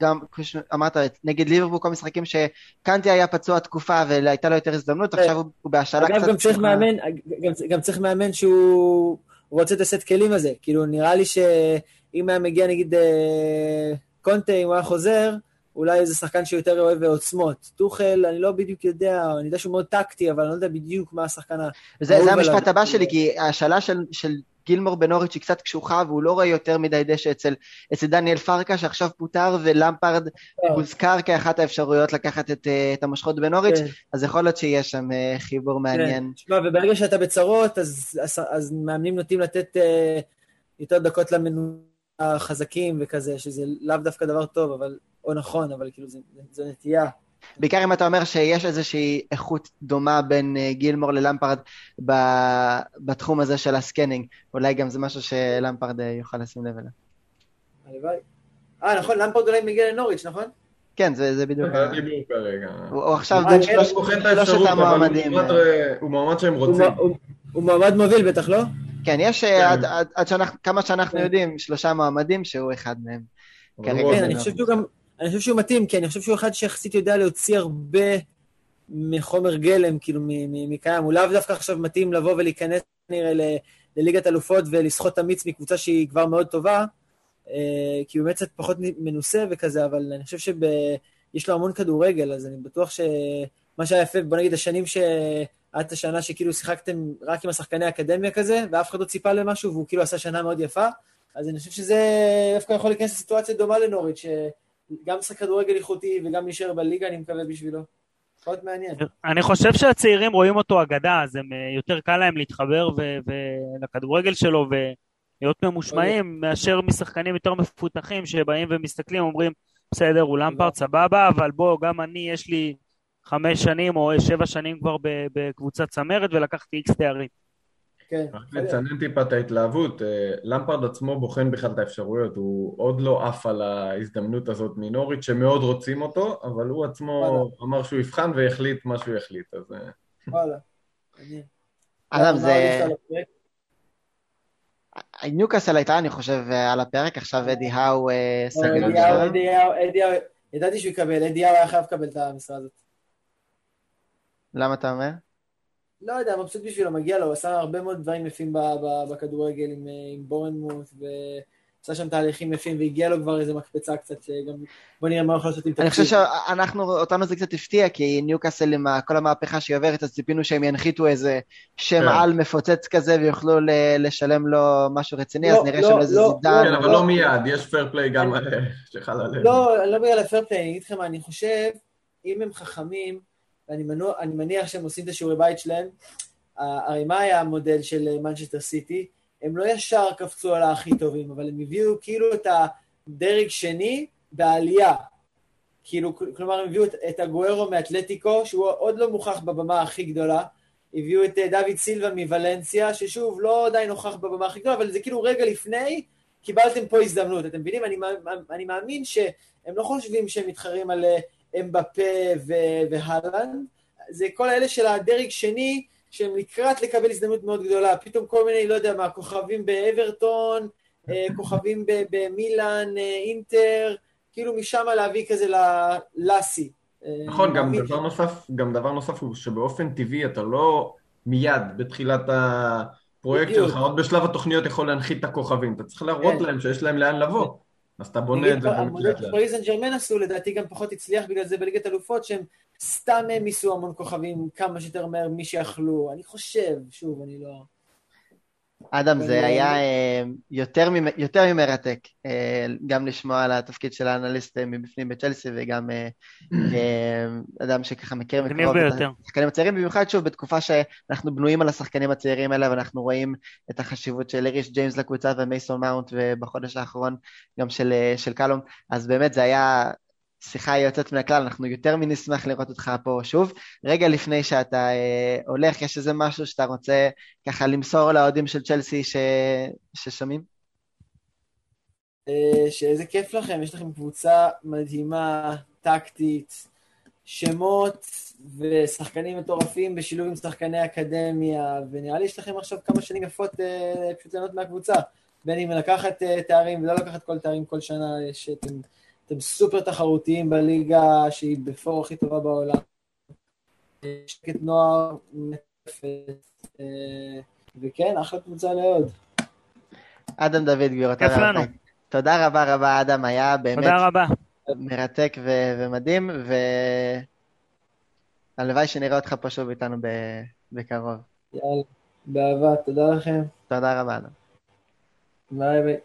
גם, כמו שאמרת, נגד ליברפול, כל משחקים שקנטי היה פצוע תקופה והייתה לו יותר הזדמנות, עכשיו הוא- בהשאלה קצת... אגב, גם צריך. מאמן, גם, גם צריך מאמן שהוא הוא רוצה את הסט כלים הזה. כאילו, נראה לי שאם היה מגיע, נגיד, אה, קונטה, אם הוא היה חוזר, אולי איזה שחקן שיותר אוהב עוצמות. טוחל, אני לא בדיוק יודע, אני יודע שהוא מאוד טקטי, אבל אני לא יודע בדיוק מה השחקן ה... זה, זה עליו. המשפט הבא שלי, כי ההשאלה של, של גילמור בנוריץ' היא קצת קשוחה, והוא לא רואה יותר מדי דשא אצל, אצל דניאל פרקה, שעכשיו פוטר, ולמפרד הוזכר כאחת האפשרויות לקחת את, אה, את המושכות בנוריץ', כן. אז יכול להיות שיש שם אה, חיבור מעניין. כן. תשמע, וברגע שאתה בצרות, אז, אז, אז מאמנים נוטים לתת אה, יותר דקות למנויים החזקים וכזה, שזה לאו דווקא דבר טוב, אבל, או נכון, אבל כאילו, זו נטייה. בעיקר אם אתה אומר שיש איזושהי איכות דומה בין אה, גילמור ללמפרד ב- בתחום הזה של הסקנינג, אולי גם זה משהו שלמפרד אה, יוכל לשים לב אליו. הלוואי. אה, נכון, למפרד אולי מגיע לנוריץ', נכון? כן, זה, זה בדיוק... זה הדיבור כרגע. הוא הוא עכשיו אה, בין הוא את שלושת הוא המועמדים. מועמד, אה. אה, הוא מועמד שהם הוא, רוצים. מ- הוא, הוא מועמד מוביל בטח, לא? כן, יש אה, כן. עד- עד- עד שאנחנו, כמה שאנחנו כן. יודעים, שלושה מועמדים שהוא אחד מהם. כן, אני חושב שהוא גם, אני חושב שהוא מתאים, כי אני חושב שהוא אחד שיחסית יודע להוציא הרבה מחומר גלם, כאילו, מ- מ- מקיים. הוא לאו דווקא עכשיו מתאים לבוא ולהיכנס, נראה, ל- לליגת אלופות ולסחוט אמיץ מקבוצה שהיא כבר מאוד טובה, אה, כי הוא באמת קצת פחות מנוסה וכזה, אבל אני חושב שיש לו המון כדורגל, אז אני בטוח שמה שהיה יפה, בוא נגיד, השנים ש... את השנה שכאילו שיחקתם רק עם השחקני האקדמיה כזה, ואף אחד לא ציפה למשהו, והוא כאילו עשה שנה מאוד יפה, אז אני חושב שזה דווקא יכול להיכנס לסיטואציה דומה לנוריץ', שגם משחק כדורגל איכותי וגם להישאר בליגה, אני מקווה בשבילו. להיות מעניין. אני חושב שהצעירים רואים אותו אגדה, אז הם, אה, יותר קל להם להתחבר ו- לכדורגל שלו ולהיות ממושמעים, מאשר משחקנים יותר מפותחים שבאים ומסתכלים, אומרים, בסדר, הוא למפרד, סבבה, אבל בוא, גם אני, יש לי חמש שנים או שבע שנים כבר בקבוצת צמרת ולקחתי איקס תארים. כן. רק לצנן טיפה את ההתלהבות, אה, למפרד עצמו בוחן בכלל את האפשרויות, הוא עוד לא עף על ההזדמנות הזאת מנוריץ' שמאוד רוצים אותו, אבל הוא עצמו וואלה. אמר שהוא יבחן ויחליט מה שהוא יחליט, אז... אה, וואלה. מעניין. עוד זה... יש על הפרק? ניוקאסל הייתה, אני חושב, אה, על הפרק, עכשיו אדי האו אה, סגר אדי את האו, זה. אדי האו, אדי האו, ידעתי שהוא יקבל, אדי האו היה חייב לקבל את המשרה הזאת. למה אתה אומר? לא יודע, מבסוט בשבילו, מגיע לו, הוא עשה הרבה מאוד דברים יפים בכדורגל עם, אה, עם בורנמוט, ועשה שם תהליכים יפים, והגיע לו כבר איזה מקפצה קצת, שגם, בוא נראה מה הוא יכול לעשות עם אני חושב תקציב. שאנחנו, אותנו זה קצת הפתיע, כי ניוקאסל עם כל המהפכה שהיא עוברת, אז ציפינו שהם ינחיתו איזה שם כן. על מפוצץ כזה ויוכלו ל- לשלם לו משהו רציני, לא, אז נראה לא, שם איזה לא, זידן. כן, אבל לא. לא מיד, יש פייר פליי גם אה, שחל עליהם. לא, לא בגלל הפייר פליי, אני אגיד לכם מה, אני חושב, אם הם חכמים, ואני מנוע, מניח שהם עושים את השיעורי בית שלהם, הרי מה היה המודל של מנצ'סטר סיטי? הם לא ישר קפצו על הכי טובים, אבל הם הביאו כאילו את הדרג שני בעלייה. כאילו, כל- כלומר, הם הביאו את, את אגוארו מאתלטיקו, שהוא עוד לא מוכח בבמה הכי גדולה, הביאו את אה, דוד סילבה מוולנסיה, ששוב, לא עדיין מוכח בבמה הכי גדולה, אבל זה כאילו רגע לפני, קיבלתם פה הזדמנות, אתם מבינים? אני, אני מאמין שהם לא חושבים שהם מתחרים על אה, אמבפה והלנד, זה כל האלה של הדרג שני, שהם לקראת לקבל הזדמנות מאוד גדולה, פתאום כל מיני, לא יודע מה, כוכבים באברטון, אה, כוכבים במילאן, אה, אינטר, כאילו משם להביא כזה ללאסי. אה, נכון, גם דבר נוסף, גם דבר נוסף הוא שבאופן טבעי אתה לא מיד בתחילת הפרויקט בדיוק. שלך, עוד בשלב התוכניות יכול להנחית את הכוכבים, אתה צריך להראות כן. להם שיש להם לאן לבוא, אז אתה בונה את זה המודל. שפריז סן ג'רמן עשו, לדעתי גם פחות הצליח בגלל זה בליגת אלופות, שהם סתם העמיסו המון כוכבים כמה שיותר מהר מי שיכלו. אני חושב, שוב, אני לא... אדם, זה אה, היה אה, יותר ממ- יותר ממרתק, אה, גם לשמוע על התפקיד של האנליסט מבפנים בצ'לסי, וגם אדם שככה מכיר מקרוב את. השחקנים הצעירים, במיוחד שוב בתקופה שאנחנו בנויים על השחקנים הצעירים האלה, ואנחנו רואים את החשיבות של אריש ג'יימס לקבוצה ומייסון מאונט, ובחודש האחרון גם של, של קלום, אז באמת זה היה שיחה יוצאת מן הכלל, אנחנו יותר מנשמח לראות אותך פה שוב. רגע לפני שאתה אה, הולך, יש איזה משהו שאתה רוצה ככה למסור לאוהדים של צ'לסי ש... ששומעים? אה, שאיזה כיף לכם, יש לכם קבוצה מדהימה, טקטית, שמות ושחקנים מטורפים בשילוב עם שחקני אקדמיה, ונראה לי יש לכם עכשיו כמה שנים יפות אה, פשוט ליהנות מהקבוצה. בין אם לקחת תארים ולא לקחת כל תארים כל שנה, שאתם אתם סופר תחרותיים בליגה שהיא בפור הכי טובה בעולם. שקט נוער, מטפת, אה, וכן, אחלה קבוצה לעוד. אדם דוד, גבירותיי. כיף לנו. תודה רבה רבה, אדם, היה באמת תודה רבה. מרתק ו- ומדהים, והלוואי שנראה אותך פה שוב איתנו ב- בקרוב. יאללה, באהבה, תודה לכם. תודה רבה, אדם. ביי ביי.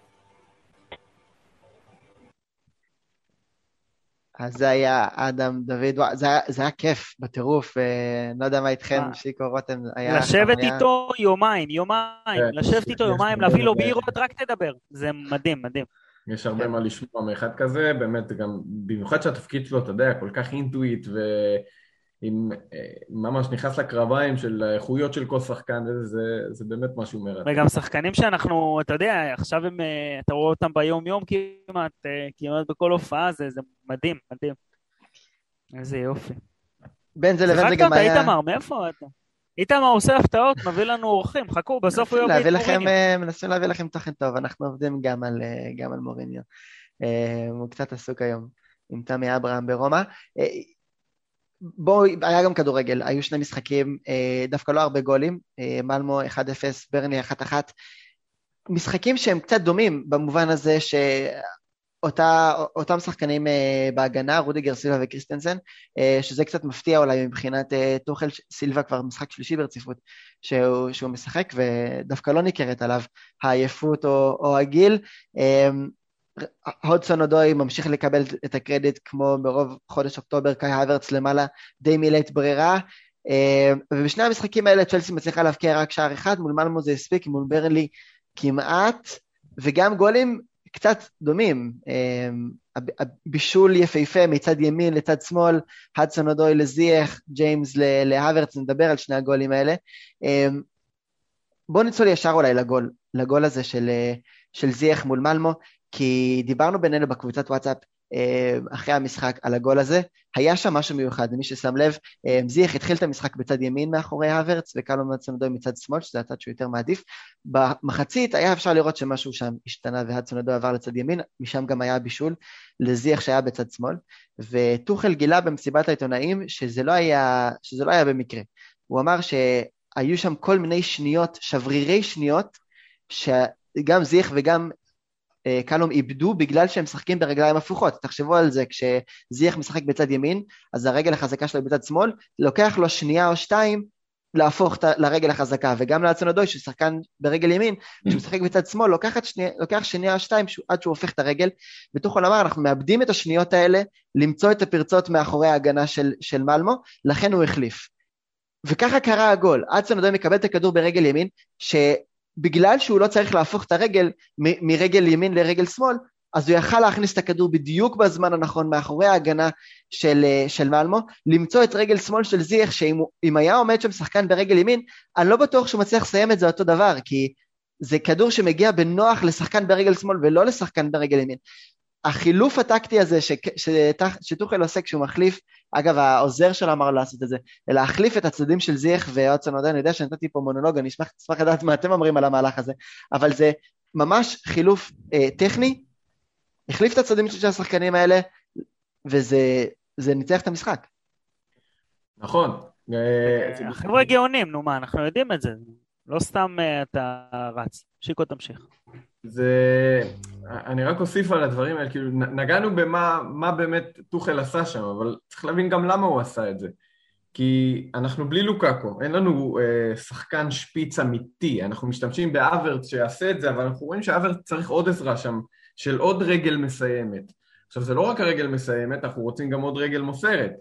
אז זה היה אדם דוד, וואו, זה היה, זה היה כיף בטירוף, אה, לא יודע מה איתכם? שיקו רותם, היה לשבת חוויה- איתו יומיים, יומיים, כן, לשבת איתו יומיים, להביא לו לדבר. בירות, רק תדבר. זה מדהים, מדהים. יש הרבה מה לשמוע מאחד כזה, באמת גם, במיוחד שהתפקיד שלו, אתה יודע, כל כך אינטואיט ועם אה, ממש נכנס לקרביים של האיכויות של כל שחקן, זה, זה, זה באמת משהו מרתק. וגם שחקנים שאנחנו, אתה יודע, עכשיו הם, אה, אתה רואה אותם ביום-יום כמעט, אה, כמעט בכל הופעה, זה זה מדהים, מדהים. איזה יופי. בין זה לבין זה שיחקת גם אותה, היה... איתמר, מאיפה אתה? איתמר עושה הפתעות, מביא לנו אורחים, חכו, בסוף הוא יביא את מוריניו. מנסים להביא לכם תוכן טוב, אנחנו עובדים גם על, גם על מוריניו. הוא קצת עסוק היום עם תמי אברהם ברומא. בואו, היה גם כדורגל, היו שני משחקים, אה, דווקא לא הרבה גולים, אה, מלמו 1-0, ברני 1-1. משחקים שהם קצת דומים במובן הזה שאותם שחקנים אה, בהגנה, רודיגר סילבה וקריסטנסן, שזה קצת מפתיע אולי מבחינת טוחל, סילבה כבר משחק שלישי ברציפות שהוא, שהוא משחק, ודווקא לא ניכרת עליו העייפות או, או הגיל. הודסון אודוי ממשיך לקבל את הקרדיט כמו ברוב חודש אוקטובר, קאי האברץ למעלה די מילאת ברירה. אה, ובשני המשחקים האלה צ'לסי מצליחה להבקיע רק שער אחד, מול מלמו זה הספיק, מול ברנלי כמעט, וגם גולים קצת דומים. אה, הב- הבישול יפהפה מצד ימין לצד שמאל, הדסון אודוי לזייח, ג'יימס להוורץ, נדבר על שני הגולים האלה. אה, בואו נצלול ישר אולי לגול, לגול הזה של, של זייח מול מלמו, כי דיברנו בינינו בקבוצת וואטסאפ אה, אחרי המשחק על הגול הזה, היה שם משהו מיוחד, למי ששם לב, אה, זייח התחיל את המשחק בצד ימין מאחורי האברץ, וקלמן מצונדוי מצד שמאל, שזה הצד שהוא יותר מעדיף. במחצית היה אפשר לראות שמשהו שם השתנה והצונדוי עבר לצד ימין, משם גם היה בישול לזייח שהיה בצד שמאל, וטוחל גילה במסיבת העיתונאים שזה לא היה, שזה לא היה במקרה. הוא אמר שהיו שם כל מיני שניות, שברירי שניות, שגם זייח וגם אה, קלום איבדו בגלל שהם משחקים ברגליים הפוכות. תחשבו על זה, כשזייח משחק בצד ימין, אז הרגל החזקה שלו בצד שמאל, לוקח לו שנייה או שתיים להפוך לרגל החזקה, וגם לאצונדוי, שהוא שחקן ברגל ימין, כשהוא משחק בצד שמאל, לוקח, שני, לוקח שנייה או שתיים עד שהוא הופך את הרגל, ותוכל לומר, אנחנו מאבדים את השניות האלה למצוא את הפרצות מאחורי ההגנה של, של מלמו, לכן הוא החליף. וככה קרה הגול, אצונדוי מקבל את הכדור ברגל ימין, ש... בגלל שהוא לא צריך להפוך את הרגל מ- מרגל ימין לרגל שמאל, אז הוא יכל להכניס את הכדור בדיוק בזמן הנכון מאחורי ההגנה של, אה, של מלמו, למצוא את רגל שמאל של זייח, שאם היה עומד שם שחקן ברגל ימין, אני לא בטוח שהוא מצליח לסיים את זה אותו דבר, כי זה כדור שמגיע בנוח לשחקן ברגל שמאל ולא לשחקן ברגל ימין. החילוף הטקטי הזה שטוחל עושה כשהוא מחליף, אגב העוזר שלו אמר לעשות את זה, להחליף את הצדדים של זייח ואוצן עודן, אני יודע שנתתי פה מונולוג, אני אשמח, אשמח לדעת מה אתם אומרים על המהלך הזה, אבל זה ממש חילוף אה, טכני, החליף את הצדדים של השחקנים האלה, וזה ניצח את המשחק. נכון. אה, החבר'ה גאונים, נו מה, אנחנו יודעים את זה, לא סתם אה, אתה רץ. שיקו תמשיך. זה... אני רק אוסיף על הדברים האלה, כאילו נגענו במה מה באמת טוחל עשה שם, אבל צריך להבין גם למה הוא עשה את זה. כי אנחנו בלי לוקאקו, אין לנו אה, שחקן שפיץ אמיתי, אנחנו משתמשים באברץ שיעשה את זה, אבל אנחנו רואים שאברץ צריך עוד עזרה שם, של עוד רגל מסיימת. עכשיו זה לא רק הרגל מסיימת, אנחנו רוצים גם עוד רגל מוסרת,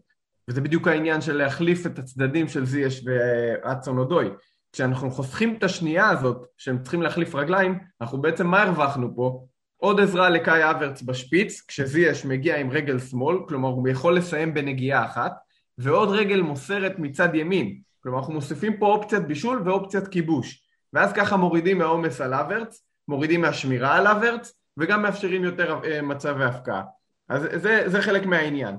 וזה בדיוק העניין של להחליף את הצדדים של זייש ואצון אודוי. כשאנחנו חוסכים את השנייה הזאת, שהם צריכים להחליף רגליים, אנחנו בעצם, מה הרווחנו פה? עוד עזרה לקאי אברץ בשפיץ, כשזייש מגיע עם רגל שמאל, כלומר הוא יכול לסיים בנגיעה אחת, ועוד רגל מוסרת מצד ימין, כלומר אנחנו מוסיפים פה אופציית בישול ואופציית כיבוש, ואז ככה מורידים מהעומס על אברץ, מורידים מהשמירה על אברץ, וגם מאפשרים יותר אה, מצב והפקעה. אז זה, זה חלק מהעניין.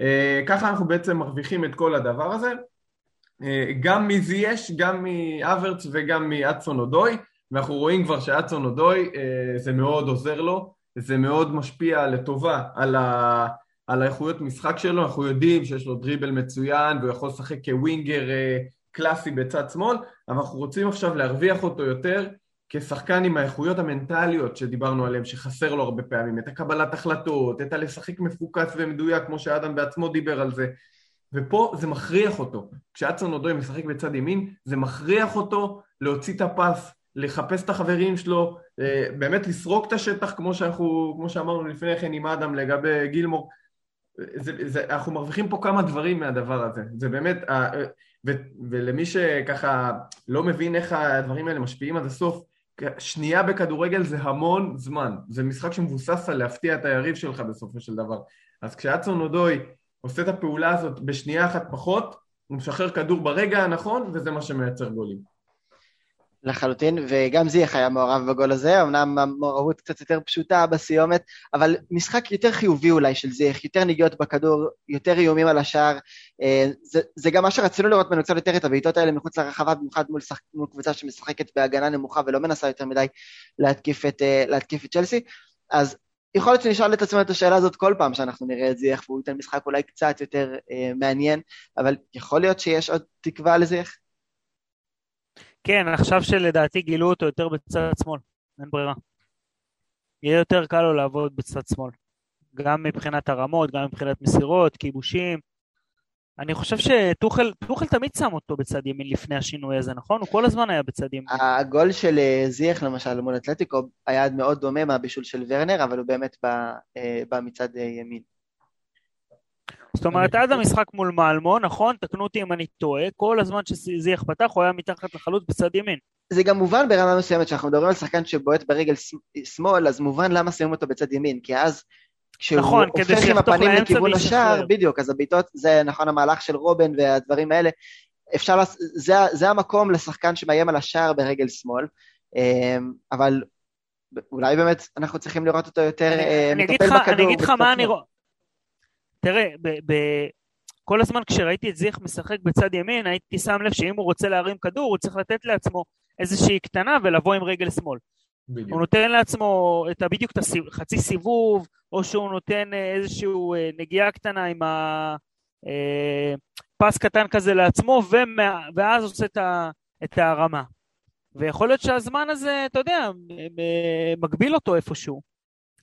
אה, ככה אנחנו בעצם מרוויחים את כל הדבר הזה. אה, גם מזייש, גם מאברץ וגם מאצון אודוי, ואנחנו רואים כבר שאצון אודוי אה, זה מאוד עוזר לו, זה מאוד משפיע לטובה על, ה, על האיכויות משחק שלו, אנחנו יודעים שיש לו דריבל מצוין והוא יכול לשחק כווינגר אה, קלאסי בצד שמאל, אבל אנחנו רוצים עכשיו להרוויח אותו יותר כשחקן עם האיכויות המנטליות שדיברנו עליהן, שחסר לו הרבה פעמים, את הקבלת החלטות, את הלשחק מפוקס ומדויק, כמו שאדם בעצמו דיבר על זה, ופה זה מכריח אותו. כשאצון אודוי משחק בצד ימין, זה מכריח אותו להוציא את הפס, לחפש את החברים שלו, אה, באמת לסרוק את השטח כמו, שאנחנו, כמו שאמרנו לפני כן עם אדם לגבי גילמור. זה, זה, אנחנו מרוויחים פה כמה דברים מהדבר הזה. זה באמת, ו, ולמי שככה לא מבין איך הדברים האלה משפיעים עד הסוף, שנייה בכדורגל זה המון זמן. זה משחק שמבוסס על להפתיע את היריב שלך בסופו של דבר. אז כשאצון אודוי עושה את הפעולה הזאת בשנייה אחת פחות, הוא משחרר כדור ברגע הנכון, וזה מה שמייצר גולים. לחלוטין, וגם זיח היה מעורב בגול הזה, אמנם המעורבות קצת יותר פשוטה בסיומת, אבל משחק יותר חיובי אולי של זיח, יותר נגיעות בכדור, יותר איומים על השער, אה, זה, זה גם מה שרצינו לראות מנוצל יותר את הבעיטות האלה מחוץ לרחבה, במיוחד מול, שח, מול קבוצה שמשחקת בהגנה נמוכה ולא מנסה יותר מדי להתקיף את, אה, להתקיף את צ'לסי, אז יכול להיות שנשאל את עצמנו את השאלה הזאת כל פעם שאנחנו נראה את זיח, והוא ייתן משחק אולי קצת יותר אה, מעניין, אבל יכול להיות שיש עוד תקווה לזיח? כן, עכשיו שלדעתי גילו אותו יותר בצד שמאל, אין ברירה. יהיה יותר קל לו לעבוד בצד שמאל. גם מבחינת הרמות, גם מבחינת מסירות, כיבושים. אני חושב שטוחל תמיד שם אותו בצד ימין לפני השינוי הזה, נכון? הוא כל הזמן היה בצד ימין. הגול של אה, זיח למשל מול אתלטיקו היה מאוד דומה מהבישול של ורנר, אבל הוא באמת בא, אה, בא מצד אה, ימין. זאת אומרת, עד המשחק מול מלמו, נכון? תקנו אותי אם אני טועה, כל הזמן שזיח פתח הוא היה מתחת לחלוץ בצד ימין. זה גם מובן ברמה מסוימת, כשאנחנו מדברים על שחקן שבועט ברגל שמאל, אז מובן למה שמים אותו בצד ימין, כי אז כשהוא נכון, הופך עם הפנים לכיוון השער, בדיוק, אז הבעיטות, זה נכון המהלך של רובן והדברים האלה, אפשר, לס... זה, זה המקום לשחקן שמאיים על השער ברגל שמאל, אמ, אבל אולי באמת אנחנו צריכים לראות אותו יותר אני, מטפל אני בכדור. אני אגיד לך מה אני רואה. תראה, ב- ב- כל הזמן כשראיתי את זיך משחק בצד ימין, הייתי שם לב שאם הוא רוצה להרים כדור, הוא צריך לתת לעצמו איזושהי קטנה ולבוא עם רגל שמאל. בדיוק. הוא נותן לעצמו את בדיוק את החצי סיבוב, או שהוא נותן אה, איזושהי אה, נגיעה קטנה עם הפס אה, קטן כזה לעצמו, ומה, ואז עושה את הרמה. ויכול להיות שהזמן הזה, אתה יודע, מגביל אותו איפשהו.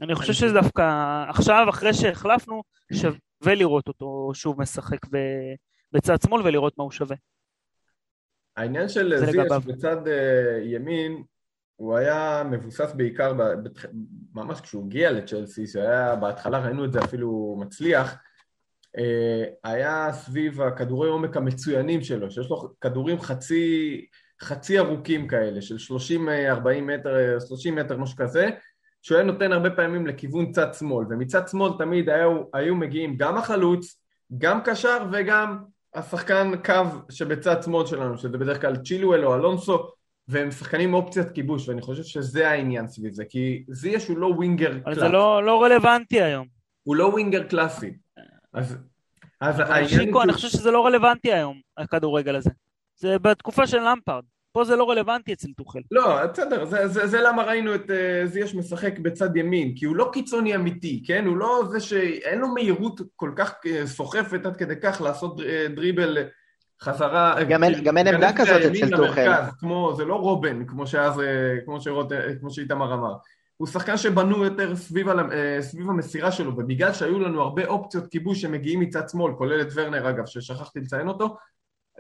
אני חושב שזה דווקא עכשיו, אחרי שהחלפנו, שווה לראות אותו שוב משחק בצד שמאל ולראות מה הוא שווה. העניין של זיאש בצד ימין, הוא היה מבוסס בעיקר, ממש כשהוא הגיע לצ'לסי, שהיה, בהתחלה ראינו את זה אפילו מצליח, אה, היה סביב הכדורי עומק המצוינים שלו, שיש לו כדורים חצי, חצי ארוכים כאלה, של 30-40 מטר, 30 מטר, משהו כזה, שהוא היה נותן הרבה פעמים לכיוון צד שמאל, ומצד שמאל תמיד היו, היו מגיעים גם החלוץ, גם קשר וגם השחקן קו שבצד שמאל שלנו, שזה בדרך כלל צ'ילואל או אלונסו, והם שחקנים אופציית כיבוש, ואני חושב שזה העניין סביב זה, כי זייש הוא לא ווינגר קלאסי. אבל זה לא, לא רלוונטי היום. הוא לא ווינגר קלאסי. אז, אז העניין... שיקו, אני חושב שזה לא רלוונטי היום, הכדורגל הזה. זה בתקופה של למפרד. פה זה לא רלוונטי אצל טוחל. לא, בסדר, זה, זה, זה למה ראינו את uh, זייש משחק בצד ימין, כי הוא לא קיצוני אמיתי, כן? הוא לא זה שאין לו מהירות כל כך uh, סוחפת עד כדי כך לעשות uh, דריבל חזרה... גם אין, גם אין עמדה כזאת אצל טוחל. כמו, זה לא רובן, כמו שאז, כמו, שרות, כמו שאיתמר אמר. הוא שחקן שבנו יותר סביב, על, סביב המסירה שלו, ובגלל שהיו לנו הרבה אופציות כיבוש שמגיעים מצד שמאל, כולל את ורנר אגב, ששכחתי לציין אותו,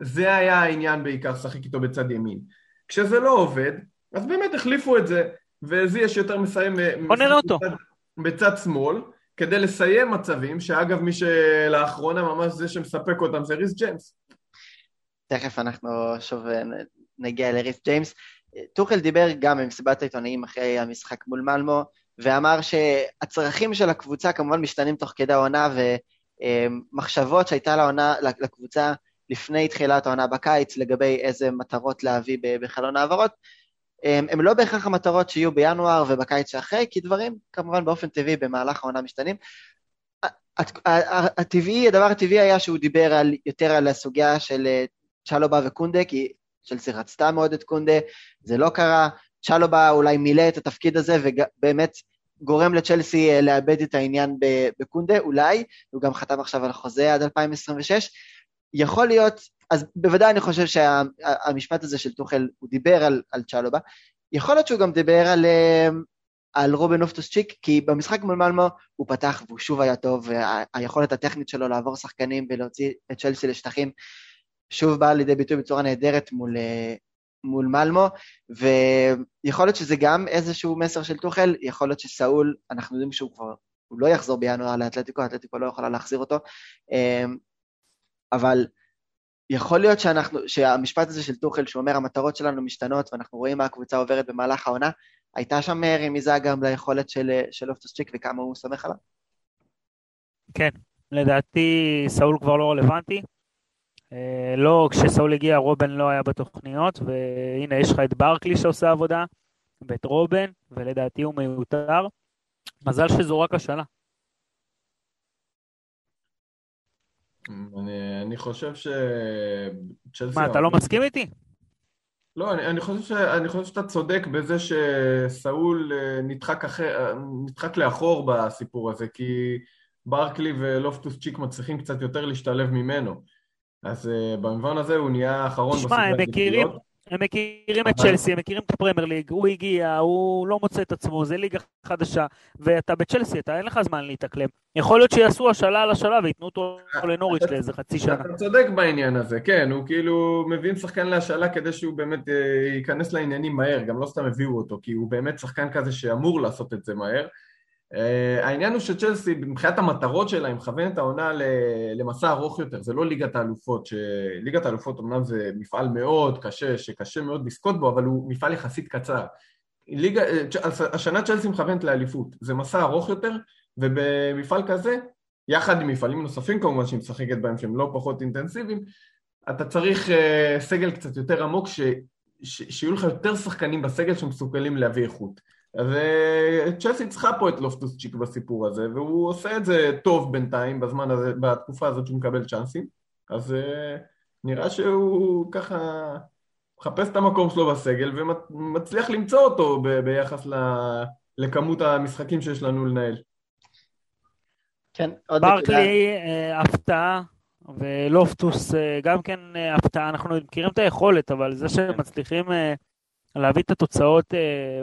זה היה העניין בעיקר, לשחק איתו בצד ימין. כשזה לא עובד, אז באמת החליפו את זה, וזה יש יותר מסיים... בוא נראה אותו. בצד, בצד שמאל, כדי לסיים מצבים, שאגב מי שלאחרונה ממש זה שמספק אותם זה ריס ג'יימס. תכף אנחנו שוב נגיע לריס ג'יימס. טוחל דיבר גם במסיבת העיתונאים אחרי המשחק מול מלמו, ואמר שהצרכים של הקבוצה כמובן משתנים תוך כדי העונה, ומחשבות שהייתה לעונה, לקבוצה לפני תחילת העונה בקיץ לגבי איזה מטרות להביא בחלון העברות, הם לא בהכרח המטרות שיהיו בינואר ובקיץ שאחרי, כי דברים כמובן באופן טבעי במהלך העונה משתנים. הטבעי, הדבר הטבעי היה שהוא דיבר על, יותר על הסוגיה של אה, צ'לובה וקונדה, כי צ'לסי רצתה מאוד את קונדה, זה לא קרה, צ'לובה אולי מילא את התפקיד הזה ובאמת גורם לצ'לסי אה, לאבד את העניין בקונדה, אולי, הוא גם חתם עכשיו על חוזה עד 2026, יכול להיות, אז בוודאי אני חושב שהמשפט הזה של טוחל, הוא דיבר על, על צ'לובה, יכול להיות שהוא גם דיבר על, אה, על רובן אופטוס צ'יק, כי במשחק מול מלמו הוא פתח והוא שוב היה טוב, והיכולת הטכנית שלו לעבור שחקנים ולהוציא את צ'לסי לשטחים, שוב באה לידי ביטוי בצורה נהדרת מול, אה, מול מלמו, ויכול להיות שזה גם איזשהו מסר של טוחל, יכול להיות שסאול, אנחנו יודעים שהוא כבר, הוא לא יחזור בינואר לאתלטיקו, האתלטיקו לא יכולה להחזיר אותו, אה, אבל יכול להיות שאנחנו, שהמשפט הזה של טוחל שאומר המטרות שלנו משתנות ואנחנו רואים מה הקבוצה עוברת במהלך העונה, הייתה שם רמיזה גם ליכולת של, של אופטוס צ'יק וכמה הוא סומך עליו? כן, לדעתי סאול כבר לא רלוונטי. אה, לא, כשסאול הגיע רובן לא היה בתוכניות, והנה יש לך את ברקלי שעושה עבודה, ואת רובן, ולדעתי הוא מיותר. מזל שזו רק השאלה. אני, אני חושב ש... מה, אתה לא מסכים איתי? לא, אני, אני, חושב ש, אני חושב שאתה צודק בזה שסאול אה, נדחק, אחר, נדחק לאחור בסיפור הזה, כי ברקלי ולופטוס צ'יק מצליחים קצת יותר להשתלב ממנו. אז uh, במובן הזה הוא נהיה האחרון הם מכירים, הם מכירים את צ'לסי, הם מכירים את הפרמייר ליג, הוא הגיע, הוא לא מוצא את עצמו, זה ליגה חדשה, ואתה בצ'לסי, אתה אין לך זמן להתאקלם. יכול להיות שיעשו השאלה על השאלה וייתנו אותו לנוריץ' לאיזה חצי שנה. אתה צודק בעניין הזה, כן, הוא כאילו מבין שחקן להשאלה כדי שהוא באמת אה, ייכנס לעניינים מהר, גם לא סתם הביאו אותו, כי הוא באמת שחקן כזה שאמור לעשות את זה מהר. Uh, העניין הוא שצ'לסי מבחינת המטרות שלה היא מכוונת העונה למסע ארוך יותר, זה לא ליגת האלופות, שליגת האלופות אמנם זה מפעל מאוד קשה, שקשה מאוד לזכות בו, אבל הוא מפעל יחסית קצר. ליגה, אה, השנה צ'לסי מכוונת לאליפות, זה מסע ארוך יותר, ובמפעל כזה, יחד עם מפעלים נוספים כמובן שהיא משחקת בהם שהם לא פחות אינטנסיביים, אתה צריך uh, סגל קצת יותר עמוק, ש, ש, שיהיו לך יותר שחקנים בסגל שמסוגלים להביא איכות. אז צ'לסי צריכה פה את לופטוס צ'יק בסיפור הזה, והוא עושה את זה טוב בינתיים, בזמן הזה, בתקופה הזאת שהוא מקבל צ'אנסים. אז uh, נראה שהוא ככה מחפש את המקום שלו בסגל ומצליח למצוא אותו ב- ביחס ל... לכמות המשחקים שיש לנו לנהל. כן, עוד נקודה. ברקלי, אה, הפתעה, ולופטוס אה, גם כן אה, הפתעה. אנחנו מכירים את היכולת, אבל זה שהם מצליחים אה, להביא את התוצאות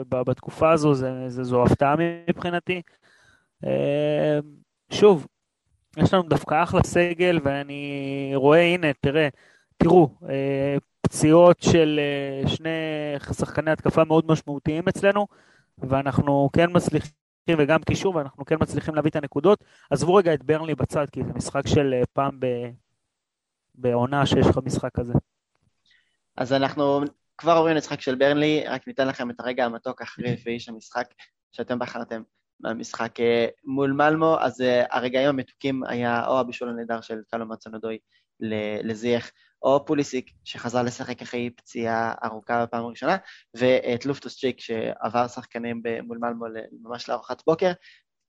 ב- בתקופה הזו, זה, זה, זו הפתעה מבחינתי. אה, שוב, יש לנו דווקא אחלה סגל, ואני רואה, הנה, תראה, תראו, אה, פציעות של אה, שני שחקני התקפה מאוד משמעותיים אצלנו, ואנחנו כן מצליחים, וגם קישור, ואנחנו כן מצליחים להביא את הנקודות. עזבו רגע את ברנלי בצד, כי זה משחק של פעם ב... בעונה שיש לך משחק כזה. אז אנחנו כבר עוברים למשחק של ברנלי, רק ניתן לכם את הרגע המתוק החריף ואיש המשחק שאתם בחרתם מהמשחק אה, מול מלמו, אז אה, הרגעים המתוקים היה או הבישול הנהדר של קלו מצונדוי לזייח, או פוליסיק שחזר לשחק אחרי פציעה ארוכה בפעם הראשונה, ואת לופטוס צ'יק שעבר שחקנים מול מלמו ממש לארוחת בוקר.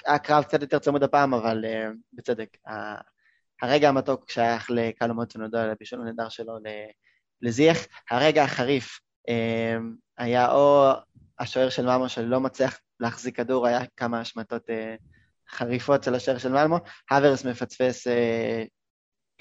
הקרב קצת יותר צמוד הפעם, אבל uh, בצדק. הרגע המתוק שייך לקלו מצונדוי, לבישול הנהדר שלו ל- לזייח. הרגע החריף uh, היה או השוער של מלמו שלא מצליח להחזיק כדור, היה כמה השמטות uh, חריפות של השוער של מלמו. האברס מפספס uh,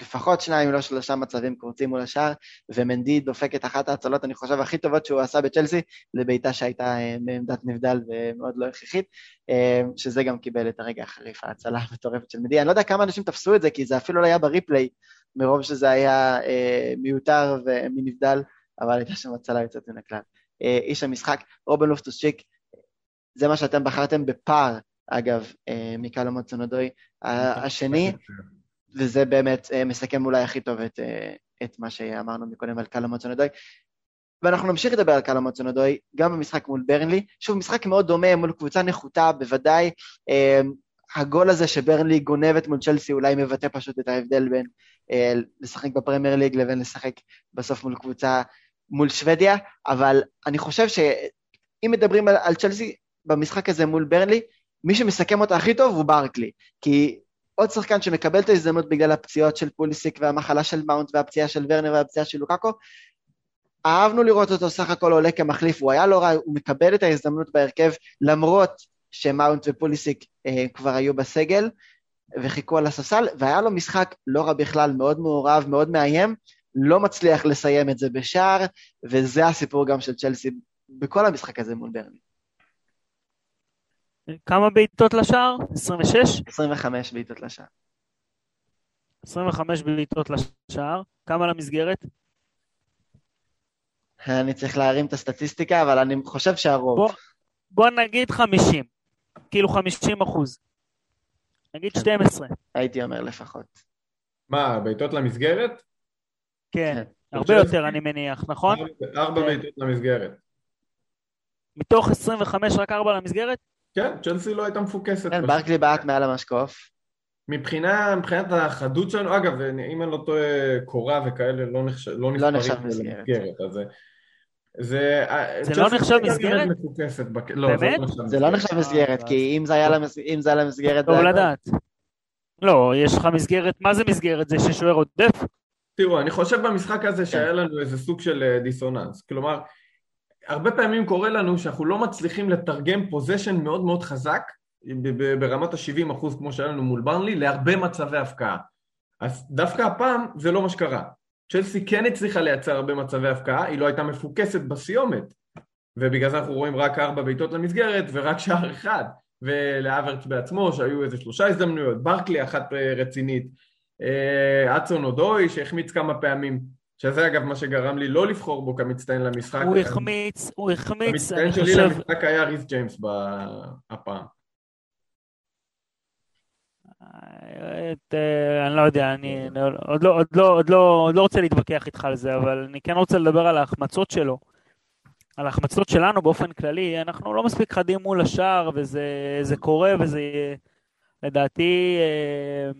לפחות שניים, אם לא שלושה מצבים קורצים מול השער, ומנדי דופק את אחת ההצלות, אני חושב, הכי טובות שהוא עשה בצ'לסי, לבעיטה שהייתה מעמדת נבדל ומאוד לא הכרחית, uh, שזה גם קיבל את הרגע החריף, ההצלה המטורפת של מנדי. אני לא יודע כמה אנשים תפסו את זה, כי זה אפילו לא היה בריפליי, מרוב שזה היה uh, מיותר ומנבדל, אבל הייתה שם הצלה יוצאת מן הכלל. איש המשחק, רובן לופטוס צ'יק, זה מה שאתם בחרתם בפער, אגב, אה, מקלו מוצונדוי. השני, וזה באמת אה, מסכם אולי הכי טוב את, אה, את מה שאמרנו מקודם על קלו מוצונדוי. ואנחנו נמשיך לדבר על קלו מוצונדוי, גם במשחק מול ברנלי. שוב, משחק מאוד דומה מול קבוצה נחותה, בוודאי. אה, הגול הזה שברנלי גונבת מול צ'לסי אולי מבטא פשוט את ההבדל בין אה, לשחק בפרמייר ליג לבין לשחק בסוף מול קבוצה, מול שוודיה, אבל אני חושב שאם מדברים על, על צ'לסי במשחק הזה מול ברנלי, מי שמסכם אותה הכי טוב הוא ברקלי, כי עוד שחקן שמקבל את ההזדמנות בגלל הפציעות של פוליסיק והמחלה של מאונט והפציעה של ורנר והפציעה של לוקאקו, אהבנו לראות אותו סך הכל עולה כמחליף, הוא היה לא רע, הוא מקבל את ההזדמנות בהרכב, למרות שמאונט ופוליסיק אה, כבר היו בסגל וחיכו על הספסל, והיה לו משחק לא רע בכלל, מאוד מעורב, מאוד מאיים, לא מצליח לסיים את זה בשער, וזה הסיפור גם של צ'לסי בכל המשחק הזה מול ברני. כמה בעיטות לשער? 26? 25 בעיטות לשער. 25 בעיטות לשער. כמה למסגרת? אני צריך להרים את הסטטיסטיקה, אבל אני חושב שהרוב. בוא, בוא נגיד 50. כאילו 50 אחוז. נגיד 12. הייתי אומר לפחות. מה, בעיטות למסגרת? כן, כן. הרבה יותר אני מניח, נכון? ארבע כן. בעיטות למסגרת. מתוך 25 רק 4 למסגרת? כן, צ'לסי לא הייתה מפוקסת. כן. ברקלי בעט מעל המשקוף. מבחינה, מבחינת החדות שלנו, אגב, אם אני לא טועה, קורה וכאלה לא נחשב, לא לא נחשב מסגרת. אז זה... זה, זה צ'לסי לא נחשב מסגרת? מפוקסת, בק... לא, באמת? זה לא נחשב מסגרת, כי אם זה היה זה היה למסגרת... טוב זה לדעת. לא, יש לך מסגרת, מה זה מסגרת? זה ששוער עודף? תראו, אני חושב במשחק הזה שהיה לנו איזה סוג של אה, דיסוננס. כלומר, הרבה פעמים קורה לנו שאנחנו לא מצליחים לתרגם פוזיישן מאוד מאוד חזק, ברמת ה-70 אחוז כמו שהיה לנו מול ברנלי, להרבה מצבי הפקעה. אז דווקא הפעם זה לא מה שקרה. צ'לסי כן הצליחה לייצר הרבה מצבי הפקעה, היא לא הייתה מפוקסת בסיומת. ובגלל זה אנחנו רואים רק ארבע בעיטות למסגרת ורק שער אחד. ולאברץ בעצמו, שהיו איזה שלושה הזדמנויות, ברקלי אחת אה, רצינית, אה, אצון אודוי שהחמיץ כמה פעמים, שזה אגב מה שגרם לי לא לבחור בו כמצטיין למשחק. הוא החמיץ, הוא החמיץ, המצטיין אני שלי חושב... למשחק היה ריס ג'יימס ב- הפעם. את, אה, אני לא יודע, אני אני עוד לא, עוד, לא, עוד, לא, עוד לא רוצה להתווכח איתך על זה, אבל אני כן רוצה לדבר על ההחמצות שלו. על ההחמצות שלנו באופן כללי, אנחנו לא מספיק חדים מול השער, וזה זה קורה, וזה לדעתי, אה,